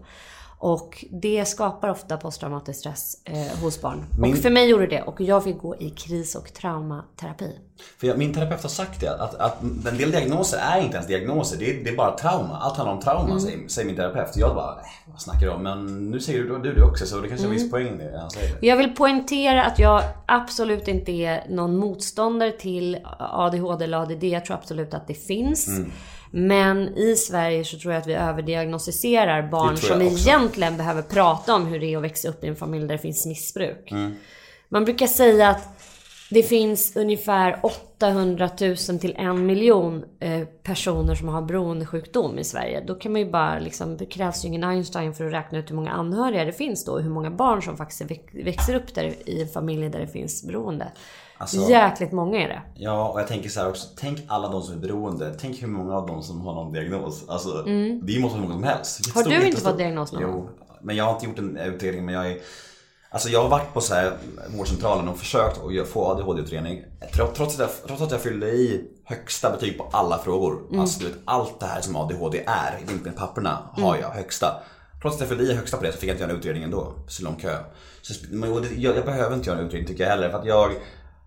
Och det skapar ofta posttraumatisk stress eh, hos barn. Min- Och för mig gjorde det. Och jag fick gå i kris och traumaterapi. För jag, min terapeut har sagt det, att, att en del diagnoser är inte ens diagnoser, det är, det är bara trauma. Allt handlar om trauma, Mm. säger, säger min terapeut. Jag bara, äh, vad snackar du om? Men nu säger du, du det också, så det kanske är Mm. viss poäng i det han säger. Jag vill poängtera att jag absolut inte är någon motståndare till ADHD eller ADD. Jag tror absolut att det finns. Mm. Men i Sverige så tror jag att vi överdiagnostiserar barn som också. egentligen behöver prata om hur det är att växa upp i en familj där det finns missbruk. Mm. Man brukar säga att det finns ungefär 800 000 till en miljon eh, personer som har beroendesjukdom i Sverige. Då kan man ju bara liksom, det krävs ju ingen Einstein för att räkna ut hur många anhöriga det finns då. och Hur många barn som faktiskt väx- växer upp där i en familj där det finns beroende. Alltså- Jäkligt många är det. Ja, och jag tänker så här också, tänk alla de som är beroende. Tänk hur många av dem som har någon diagnos. Alltså, det måste vara många som helst. Mm. Har du inte fått diagnos någon Jo, men jag har inte gjort en utredning, men jag är Alltså jag har varit på så här vårdcentralen och försökt att få ADHD-utredning. Tro- Trots att, jag, trots att jag fyllde i högsta betyg på alla frågor. Mm. Alltså du vet, allt det här som ADHD är, inte med papperna, har jag högsta. Trots att jag fyllde i högsta på det så fick jag inte göra en utredning ändå. Så lång kö. Så, jag, jag behöver inte göra en utredning tycker jag heller. För att jag,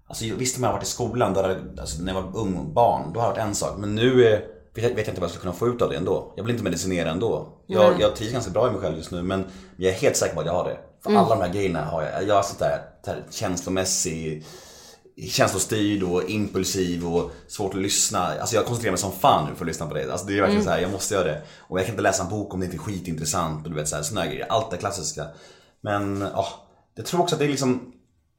alltså visst om jag har varit i skolan, då hade, alltså, när jag var ung barn, då har det varit en sak. Men nu är, vet, jag, vet jag inte vad jag ska kunna få ut av det ändå. Jag vill inte medicinera ändå. Jag, jag trivs ganska bra i mig själv just nu men jag är helt säker på att jag har det. För alla de här grejerna har jag. Jag är sånt där, känslomässig, känslostyrd och impulsiv och svårt att lyssna. Alltså jag koncentrerar mig som fan nu för att lyssna på det. Alltså det är verkligen så här, jag måste göra det. Och jag kan inte läsa en bok om det inte är skitintressant och du vet såna här grejer. Allt det klassiska. Men ja, jag tror också att det är liksom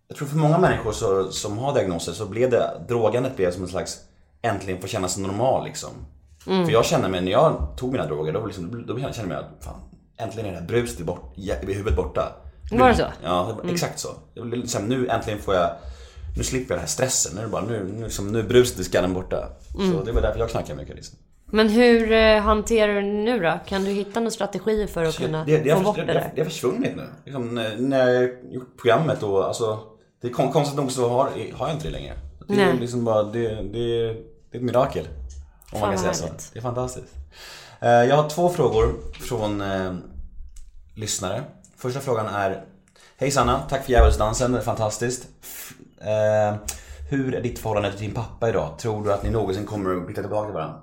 Jag tror för många människor så, som har diagnoser så blev det, drogandet blev som en slags äntligen få känna sig normal liksom. Mm. För jag kände mig, när jag tog mina droger, då, liksom, då kände jag mig att fan, äntligen är det här bruset i, bort, i huvudet borta. Var det så? Mm. Ja, var exakt så. Liksom, nu äntligen får jag nu slipper jag den här stressen. Nu är det bara, nu, nu, liksom, nu är bruset i skallen borta. Mm. Så det var därför jag knarkade mycket liksom. Men hur eh, hanterar du det nu då? Kan du hitta några strategier för att kunna det, det, få bort det, det där? det har försvunnit nu. Liksom, när, jag gjort programmet och alltså Det är kon- konstigt nog så har, har jag inte det längre. Det är liksom bara, det, det, är ett mirakel. Om man Fan, kan vad säga så. härligt. Det är fantastiskt. Eh, Jag har två frågor från eh, lyssnare. Första frågan är Hej Sanna, tack för djävulsdansen, fantastiskt. Eh, hur är ditt förhållande till din pappa idag? Tror du att ni någonsin kommer att blicka tillbaka till varandra?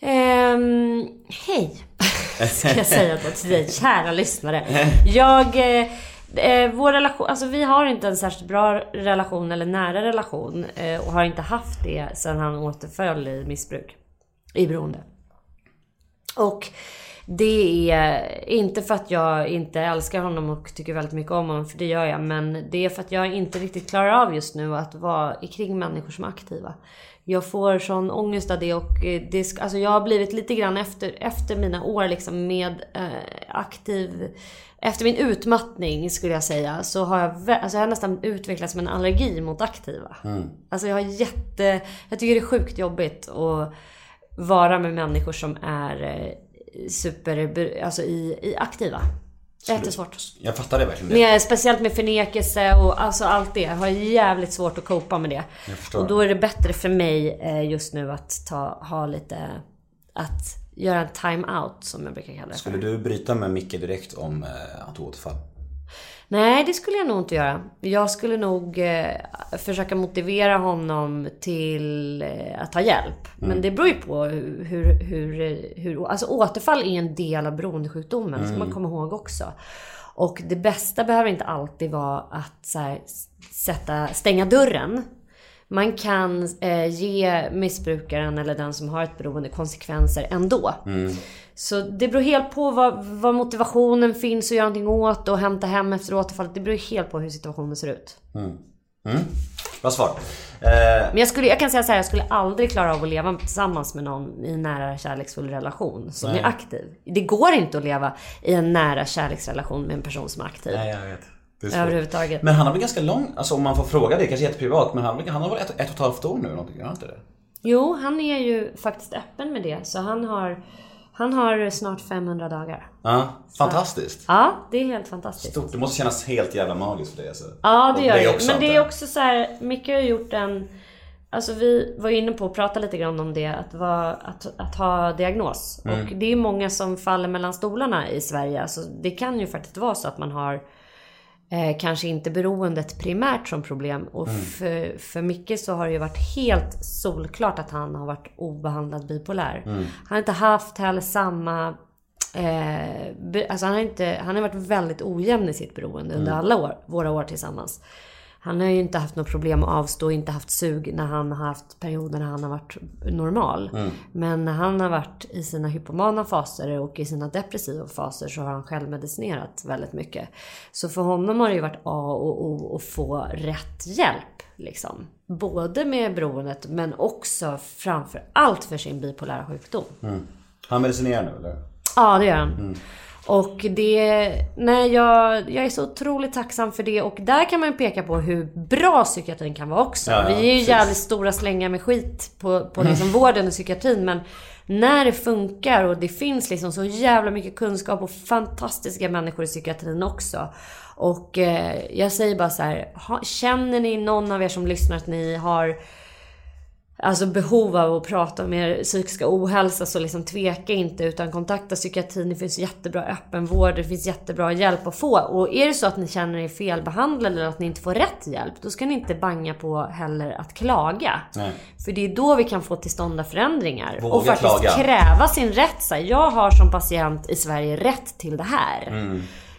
Ehm, hej, ska jag säga då till dig, kära lyssnare. Jag, eh, eh, vår relation, alltså vi har inte en särskilt bra relation eller nära relation eh, och har inte haft det sedan han återföll i missbruk, i beroende. Och det är inte för att jag inte älskar honom och tycker väldigt mycket om honom, för det gör jag. Men det är för att jag inte riktigt klarar av just nu att vara kring människor som är aktiva. Jag får sån ångest av det och eh, det, alltså jag har blivit lite grann efter, efter mina år liksom med eh, aktiv efter min utmattning skulle jag säga så har jag, alltså jag har nästan utvecklats med en allergi mot aktiva. Alltså jag har jätte, jag tycker det är sjukt jobbigt att vara med människor som är eh, super, alltså i, i aktiva. Jättesvårt. Jag fattar det verkligen. Med, speciellt med förnekelse och alltså allt det. Jag har jävligt svårt att copa med det. Och då är det bättre för mig eh, just nu att ta, ha lite, att göra en time-out som jag brukar kalla det för. Skulle du bryta med Micke direkt om eh, att du återfall? Nej, det skulle jag nog inte göra. Jag skulle nog eh, försöka motivera honom till eh, att ta hjälp. Men det beror ju på hur, hur, hur, hur... Alltså återfall är en del av beroendesjukdomen, det ska man komma ihåg också. Och det bästa behöver inte alltid vara att här, sätta, stänga dörren. Man kan eh, ge missbrukaren eller den som har ett beroende konsekvenser ändå. Så det beror helt på vad, vad motivationen finns att göra någonting åt och hämta hem efter återfallet. Det beror helt på hur situationen ser ut. Bra svar. Eh, Men jag, skulle, jag kan säga så här, jag skulle aldrig klara av att leva tillsammans med någon i en nära kärleksfull relation som är aktiv. Det går inte att leva i en nära kärleksrelation med en person som är aktiv. nej, jag vet. Överhuvudtaget. Men han har väl ganska lång, alltså om man får fråga det, kanske jätteprivat, men han, han har väl ett, ett och ett halvt år nu eller någonting, har inte det? Jo, han är ju faktiskt öppen med det. Så han har, han har snart 500 dagar. Ja, fantastiskt. Ja, det är helt fantastiskt. Stort. Det måste kännas helt jävla magiskt för dig alltså. Ja, det Och gör det. också, Men det är också så här, Micke har gjort en... Alltså vi var inne på att prata lite grann om det, att, vara, att, att ha diagnos. Mm. Och det är många som faller mellan stolarna i Sverige. Alltså det kan ju faktiskt vara så att man har eh, kanske inte beroendet primärt som problem. Och Mm. för, för Micke så har det ju varit helt solklart att han har varit obehandlad bipolär. Mm. Han har inte haft heller samma Eh, alltså han, har inte, han har varit väldigt ojämn i sitt beroende under alla år, våra år tillsammans. Han har ju inte haft något problem att avstå, inte haft sug när han har haft perioder när han har varit normal. Men när han har varit i sina hypomana faser och i sina depressiva faser så har han självmedicinerat väldigt mycket. Så för honom har det ju varit A och O att få rätt hjälp. Liksom. Både med beroendet men också framför allt för sin bipolära sjukdom. Han medicinerar nu eller? Ja, det gör han. Och det... Nej, jag, jag är så otroligt tacksam för det. Och där kan man ju peka på hur bra psykiatrin kan vara också. Ja, Vi är ju precis. jävligt stora slängar med skit på, på liksom vården och psykiatrin. Men när det funkar och det finns liksom så jävla mycket kunskap och fantastiska människor i psykiatrin också. Och eh, jag säger bara så här, ha, känner ni någon av er som lyssnar att ni har alltså behov av att prata om er psykiska ohälsa så liksom tveka inte utan kontakta psykiatrin. Det finns jättebra öppenvård, det finns jättebra hjälp att få. Och är det så att ni känner er felbehandlade eller att ni inte får rätt hjälp, då ska ni inte banga på heller att klaga. Nej. För det är då vi kan få till stånd förändringar. Våga och faktiskt klaga. kräva sin rätt. Så jag har som patient i Sverige rätt till det här.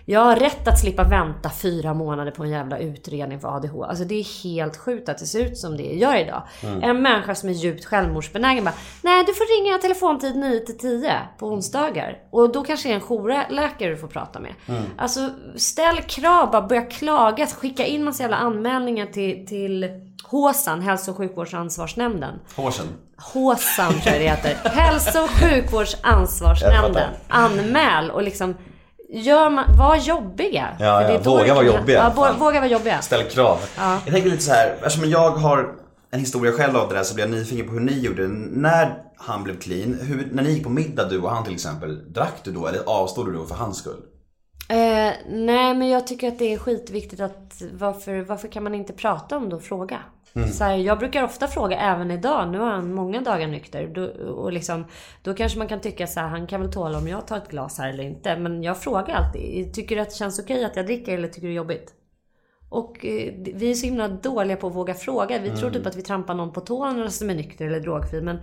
Jag har rätt att slippa vänta fyra månader på en jävla utredning för ADHD. Alltså det är helt sjukt att det ser ut som det gör idag. En människa som är djupt självmordsbenägen bara Nej du får ringa telefontid 9 till 10 på onsdagar. Och då kanske det är en jourläkare du får prata med. Alltså ställ krav, bara börja klaga. Skicka in massa jävla anmälningar till, till HÅSAN, Hälso och sjukvårdsansvarsnämnden. Hårsen. HÅSAN tror jag det heter. Hälso och sjukvårdsansvarsnämnden. Anmäl och liksom Gör man, var jobbiga. Ja, ja, våga vara jobbiga. Ja, våga vara jobbiga. Ställ krav. Jag tänker lite så här, eftersom jag har en historia själv av det där så blir jag nyfiken på hur ni gjorde. När han blev clean, hur, när ni gick på middag du och han till exempel, drack du då eller avstod du då för hans skull? Eh, nej men jag tycker att det är skitviktigt att varför, varför kan man inte prata om det och fråga? Så här, jag brukar ofta fråga även idag, nu har han många dagar nykter. Då, och liksom, då kanske man kan tycka så här, han kan väl tåla om jag tar ett glas här eller inte. Men jag frågar alltid, tycker du att det känns okej att jag dricker eller tycker du det är jobbigt? Och eh, vi är så himla dåliga på att våga fråga. Vi tror typ att vi trampar någon på tårna som är nykter eller drogfri. Men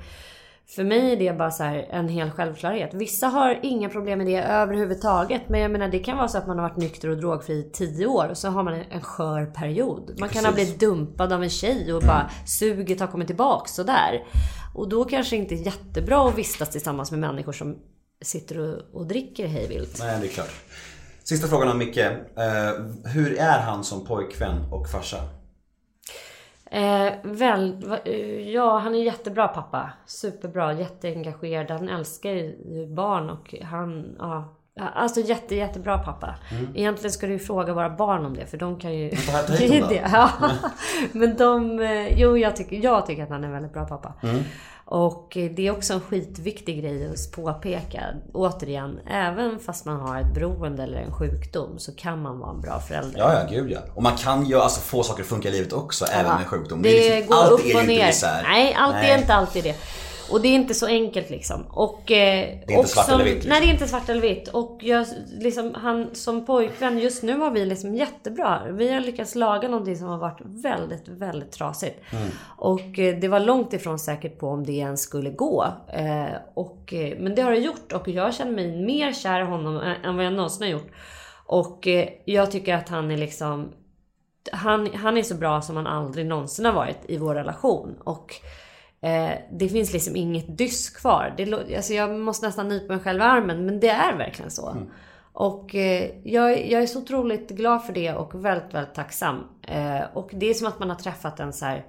för mig är det bara så en hel självklarhet. Vissa har inga problem med det överhuvudtaget. Men jag menar det kan vara så att man har varit nykter och drogfri i 10 år och så har man en, skör period. Man kan ha blivit dumpad av en tjej och bara suget har kommit tillbaks sådär. Och då kanske inte är jättebra att vistas tillsammans med människor som sitter och, och dricker hejvilt. Nej, det är klart. Sista frågan om Micke. Eh, hur är han som pojkvän och farsa? Eh, väl, va, eh, ja, han är jättebra pappa. Superbra, jätteengagerad. Han älskar ju barn och han, ja. Alltså jätte, jättebra pappa. Egentligen ska du ju fråga våra barn om det för de kan ju... ta- hit det. Ja. Men de... eh, Jo, jag tycker, jag tycker att han är en väldigt bra pappa. Och eh, det är också en skitviktig grej att påpeka. Återigen, även fast man har ett beroende eller en sjukdom så kan man vara en bra förälder. Ja, ja, gud ja. Och man kan ju alltså få saker att funka i livet också, även med sjukdom. Det, är liksom- går upp och ner. Nej, allt Nej. är inte alltid det. Och det är inte så enkelt liksom. Och, eh, inte och svart som, eller vitt, liksom. Nej, det är inte svart eller vitt. Och jag, liksom, han som pojkvän, just nu har vi liksom jättebra. Vi har lyckats laga någonting som har varit väldigt, väldigt trasigt. Mm. Och eh, det var långt ifrån säkert på om det ens skulle gå. Eh, och, men det har det gjort och jag känner mig mer kär i honom än, vad jag någonsin har gjort. Och jag tycker att han är liksom han, han är så bra som han aldrig någonsin har varit i vår relation. Och eh, det finns liksom inget dysk kvar. Det, alltså jag måste nästan nypa mig själv i armen, men det är verkligen så. Och eh, jag, jag är så otroligt glad för det och väldigt, väldigt tacksam. Eh, och det är som att man har träffat en så här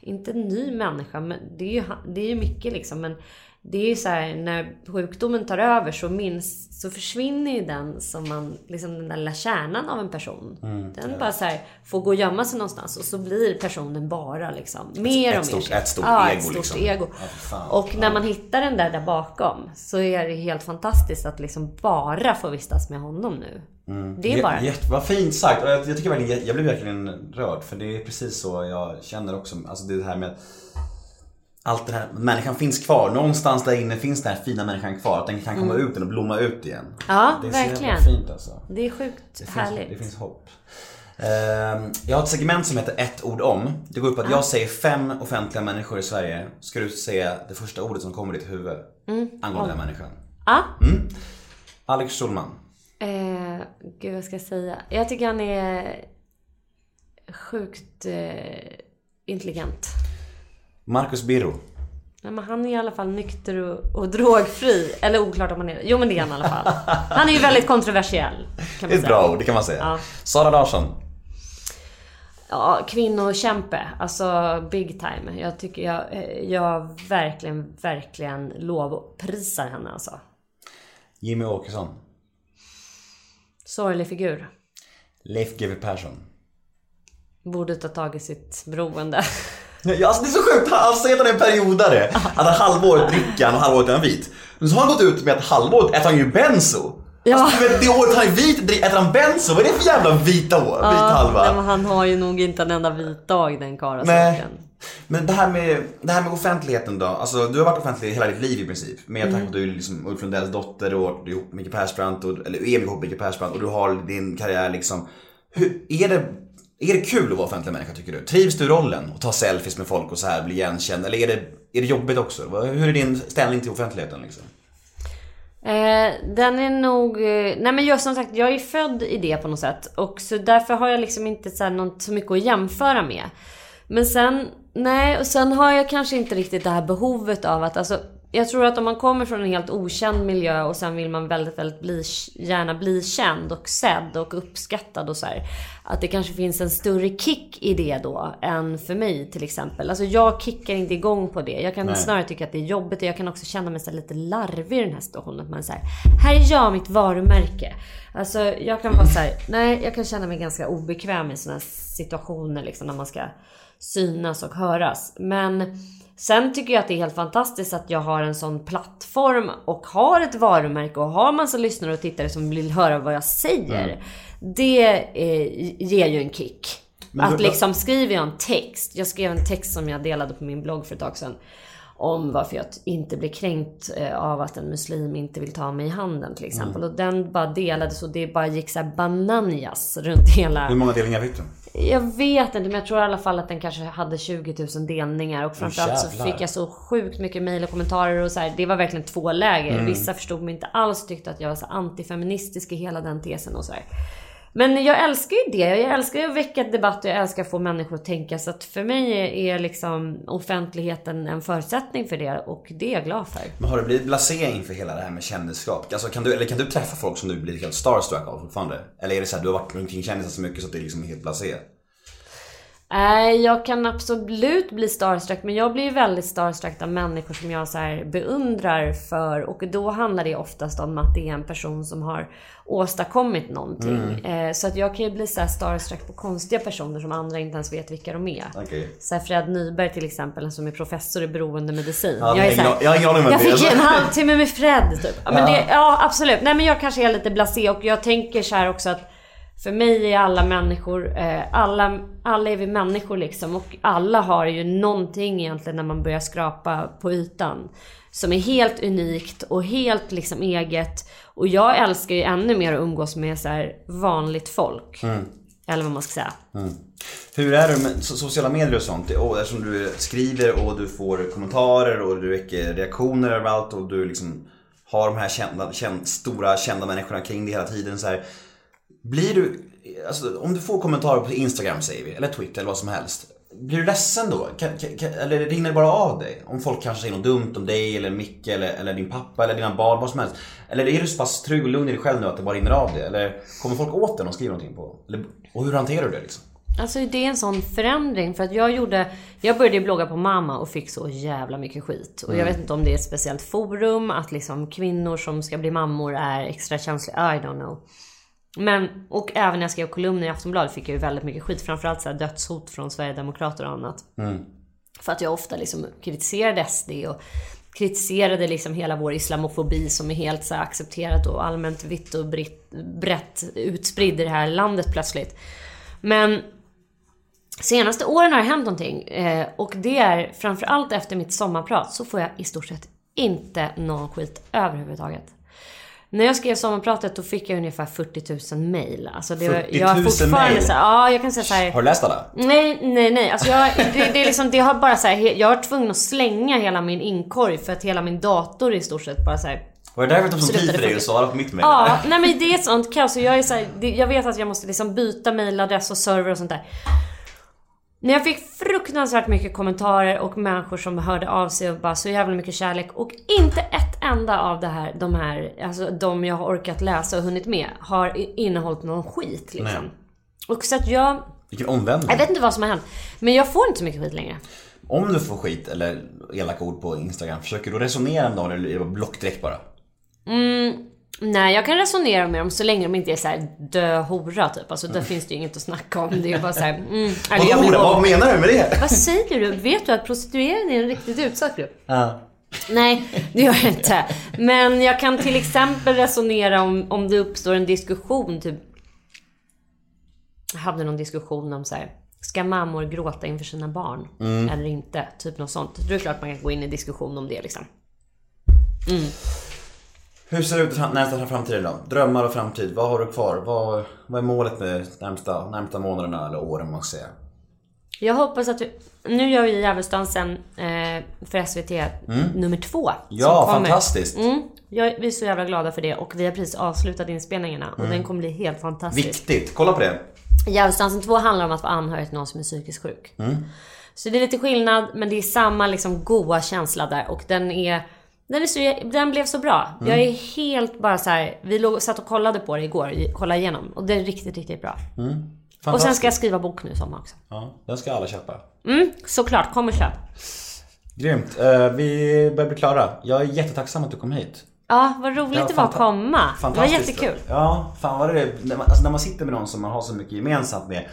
inte en ny människa, men det är ju, det är ju mycket liksom. Men det är ju så här, när sjukdomen tar över så minns, så försvinner ju den som man, liksom den där lilla kärnan av en person. Mm, den bara så här, får gå och gömma sig någonstans och så blir personen bara liksom mer ett och stort- mer. ett stort ja, ego ett stort liksom. ego. Ja, fan. och när man hittar den där där bakom så är det helt fantastiskt att liksom bara få vistas med honom nu. Det är bara... Jätte, vad fint sagt. Och jag, jag tycker verkligen, jag blir verkligen rörd. För det är precis så jag känner också. Alltså det här med att allt det här, människan finns kvar. Någonstans där inne finns den här fina människan kvar. Att den kan komma ut och blomma ut igen. Mm. Ja, det är så verkligen. fint alltså. Det är sjukt Det finns, härligt. det finns hopp. Ehm, jag har ett segment som heter ett ord om. Det går ut på att jag säger fem offentliga människor i Sverige. Ska du säga det första ordet som kommer i ditt huvud angående den här människan. Ja. Alex Schulman. Eh, gud, vad ska jag säga? Jag tycker han är sjukt eh, intelligent. Marcus Birro. Nej, men han är i alla fall nykter och, och drogfri. Eller oklart om han är. Jo, men det är han i alla fall. Han är ju väldigt kontroversiell. Det är ett säga. bra ord, det kan man säga. Ja. Sara Larsson. Ja, kvinnokämpe. Alltså big time. Jag tycker jag, jag verkligen, verkligen lovprisar henne alltså. Jimmy Åkesson. Sorglig figur. Leif GW Persson. Borde ta tag i sitt beroende. Ja, alltså det är så sjukt, säger att han är en periodare. Att han halvåret dricker han och halvåret är han vit. Men så har han gått ut med att halvåret äter han ju benzo. Ja. Alltså, det året han är vit äter han benzo. Vad är det för jävla vita år? Vit halva? nej, men han har ju nog inte en enda vit dag den karlasorten. Men det här, med, det här med offentligheten då. Alltså du har varit offentlig hela ditt liv i princip. Med tanke på att du är liksom Ulf Lundells dotter och du är ihop med Micke Persbrandt. Och, eller är ihop med Micke Persbrandt och du har din karriär liksom. Hur, är, det, är det kul att vara offentlig människa tycker du? Trivs du i rollen? Och ta selfies med folk och så här bli igenkänd? Eller är det, är det jobbigt också? Hur är din ställning till offentligheten liksom? Eh, den är nog... Eh, nej men jag som sagt, jag är född i det på något sätt. Och så därför har jag liksom inte så, här, något, så mycket att jämföra med. Men sen, nej, och sen har jag kanske inte riktigt det här behovet av att, alltså jag tror att om man kommer från en helt okänd miljö och sen vill man väldigt, väldigt bli, gärna bli känd och sedd och uppskattad och så här, Att det kanske finns en större kick i det då än för mig till exempel. Alltså jag kickar inte igång på det. Jag kan Nej. snarare tycka att det är jobbigt och jag kan också känna mig så lite larvig i den här situationen. Att man säger här är jag mitt varumärke. Alltså jag kan vara så här, nej jag kan känna mig ganska obekväm i sådana situationer liksom när man ska synas och höras. Men Sen tycker jag att det är helt fantastiskt att jag har en sån plattform och har ett varumärke och har massa lyssnare och tittare som vill höra vad jag säger. Det eh, ger ju en kick. att vad- liksom skriver jag en text. Jag skrev en text som jag delade på min blogg för ett tag sedan. Om varför jag inte blir kränkt eh, av att en muslim inte vill ta mig i handen till exempel. Och den bara delades och det bara gick så här bananjas runt hela... Hur många delningar fick du? Jag vet inte men jag tror i alla fall att den kanske hade 20 000 delningar och framförallt så fick jag så sjukt mycket mejl och kommentarer och så här. Det var verkligen två läger. Vissa förstod mig inte alls tyckte att jag var så antifeministisk i hela den tesen och så här. Men jag älskar ju det. Jag älskar ju att väcka debatt och jag älskar att få människor att tänka. Så att för mig är- liksom offentligheten en förutsättning för det och det är jag glad för. Men har du blivit blasé inför hela det här med kändisskap? Alltså kan du, eller kan du träffa folk som du blir helt starstruck av fortfarande? Eller är det så här, du har varit runt kändisar så mycket så att det liksom är liksom helt blasé? Nej, jag kan absolut bli starstruck, men jag blir ju väldigt starstruck av människor som jag så beundrar för. Och då handlar det oftast om att det är en person som har åstadkommit någonting. Eh, så att jag kan ju bli så här starstruck på konstiga personer som andra inte ens vet vilka de är. Okej. Så Fred Nyberg till exempel, som är professor i beroendemedicin. Ja, jag, är jag så här, jag jag fick en halvtimme med Fred typ. Ja, men det, ja absolut. Nej men jag kanske är lite blasé och jag tänker så här också att för mig är alla människor, eh, alla, alla är vi människor liksom och alla har ju någonting egentligen när man börjar skrapa på ytan. Som är helt unikt och helt liksom eget. Och jag älskar ju ännu mer att umgås med så vanligt folk. Eller vad man ska säga. Hur är det med so- sociala medier och sånt? Och eftersom du skriver och du får kommentarer och du väcker reaktioner överallt och du liksom har de här kända, känd, stora kända människorna kring dig hela tiden så här. Blir du, alltså om du får kommentarer på Instagram säger vi, eller Twitter eller vad som helst. Blir du ledsen då? Kan, kan, kan, eller rinner det bara av dig? Om folk kanske säger något dumt om dig eller Micke eller, eller din pappa eller dina barn, vad som helst. Eller är du så pass trygg och lugn i dig själv nu att det bara rinner av dig? Eller kommer folk åt dig och skriver någonting på? Eller, och hur hanterar du det liksom? Alltså det är en sån förändring för att jag gjorde Jag började blogga på mamma och fick så jävla mycket skit. Och jag vet inte om det är ett speciellt forum, att liksom kvinnor som ska bli mammor är extra känsliga. I don't know. Men, och även när jag skrev kolumner i Aftonbladet fick jag ju väldigt mycket skit. Framförallt så här dödshot från Sverigedemokrater och annat. För att jag ofta liksom kritiserade SD och kritiserade liksom hela vår islamofobi som är helt så här accepterad och allmänt vitt och britt, brett utspridd i det här landet plötsligt. Men senaste åren har det hänt någonting eh, och det är framförallt efter mitt sommarprat så får jag i stort sett inte någon skit överhuvudtaget. När jag skrev sommarpratet då fick jag ungefär 40 000 mail. Alltså det, var- 40 jag har 000 fortfarande mail? så ja jag kan säga så här. Har du läst alla? Nej, nej, nej. Alltså jag, det, det är liksom, det har bara så här, jag har tvungen att slänga hela min inkorg för att hela min dator i stort sett bara så här. Var det därför det tog tid för dig att svara på mitt mejl? Ja, nej men det är ett sånt kaos jag är så här, jag vet att jag måste liksom byta mailadress och server och sånt där. När jag fick fruktansvärt mycket kommentarer och människor som hörde av sig och bara så jävla mycket kärlek och inte ett enda av det här, de här, alltså de jag har orkat läsa och hunnit med har innehållit någon skit liksom. Nej. Och så att jag, Vilken omvändning. jag vet inte vad som har hänt. Men jag får inte så mycket skit längre. Om du får skit eller elaka ord på Instagram, försöker du resonera med någon eller block direkt bara? Nej, jag kan resonera med dem så länge de inte är så här dö hora typ. Alltså där finns det ju inget att snacka om. Det är ju bara så här, mm, Vadå, gå- vad menar du med det? Vad säger du? Vet du att prostituerade är en riktigt utsatt grupp? Ja. Nej, det gör jag inte. Men jag kan till exempel resonera om, om det uppstår en diskussion, typ... Jag hade någon diskussion om så här. Ska mammor gråta inför sina barn? Eller inte? Typ något sånt. Då är det klart man kan gå in i diskussion om det liksom. Hur ser det ut närmsta framtiden då? Drömmar och framtid, vad har du kvar? Vad, vad är målet med närmsta, närmsta månaderna eller åren man ska säga? Jag hoppas att du... Nu gör vi Djävulsdansen eh, för SVT nummer två. Ja, fantastiskt. Mm, jag, vi är så jävla glada för det och vi har precis avslutat inspelningarna och Mm. den kommer bli helt fantastisk. Viktigt, kolla på det. Djävulsdansen 2 handlar om att vara anhörig till någon som är psykiskt sjuk. Mm. Så det är lite skillnad, men det är samma liksom goa känsla där och den är... Den, är så, den blev så bra. Mm. Jag är helt bara så här. Vi låg, satt och kollade på det igår, kollade igenom. Och det är riktigt, riktigt bra. Och sen ska jag skriva bok nu i sommar också. Ja, den ska alla köpa. Mm, såklart, kom och köp. Grymt. Eh, vi börjar bli klara. Jag är jättetacksam att du kom hit. Ja, vad roligt Ja, det var att komma. Det var jättekul. Ja, fan vad det är. Alltså när man sitter med någon som man har så mycket gemensamt med.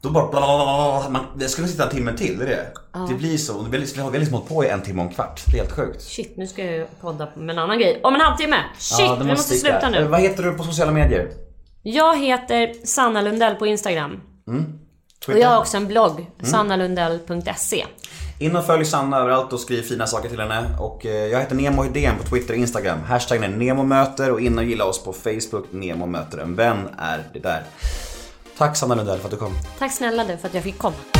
Då bara bla, man, Det skulle sitta en timme till, det är det. Det blir så. Vi har liksom- hållit på i en timme och en kvart. Det är helt sjukt. Shit, nu ska jag ju podda med en annan grej. Om en halvtimme! Shit, Ja, vi måste sticka. sluta nu. Vad heter du på sociala medier? Jag heter Sanna Lundell på Instagram. Och Twitter? jag har också en blogg, Mm. sannalundell.se. In och följ Sanna överallt och skriv fina saker till henne. Och eh, jag heter Nemo Hedén på Twitter och Instagram. Hashtaggen är NEMOMÖTER och in och gilla oss på Facebook. Nemo möter en vän är det där. Tack Sanna Lundell för att du kom. Tack snälla du för att jag fick komma.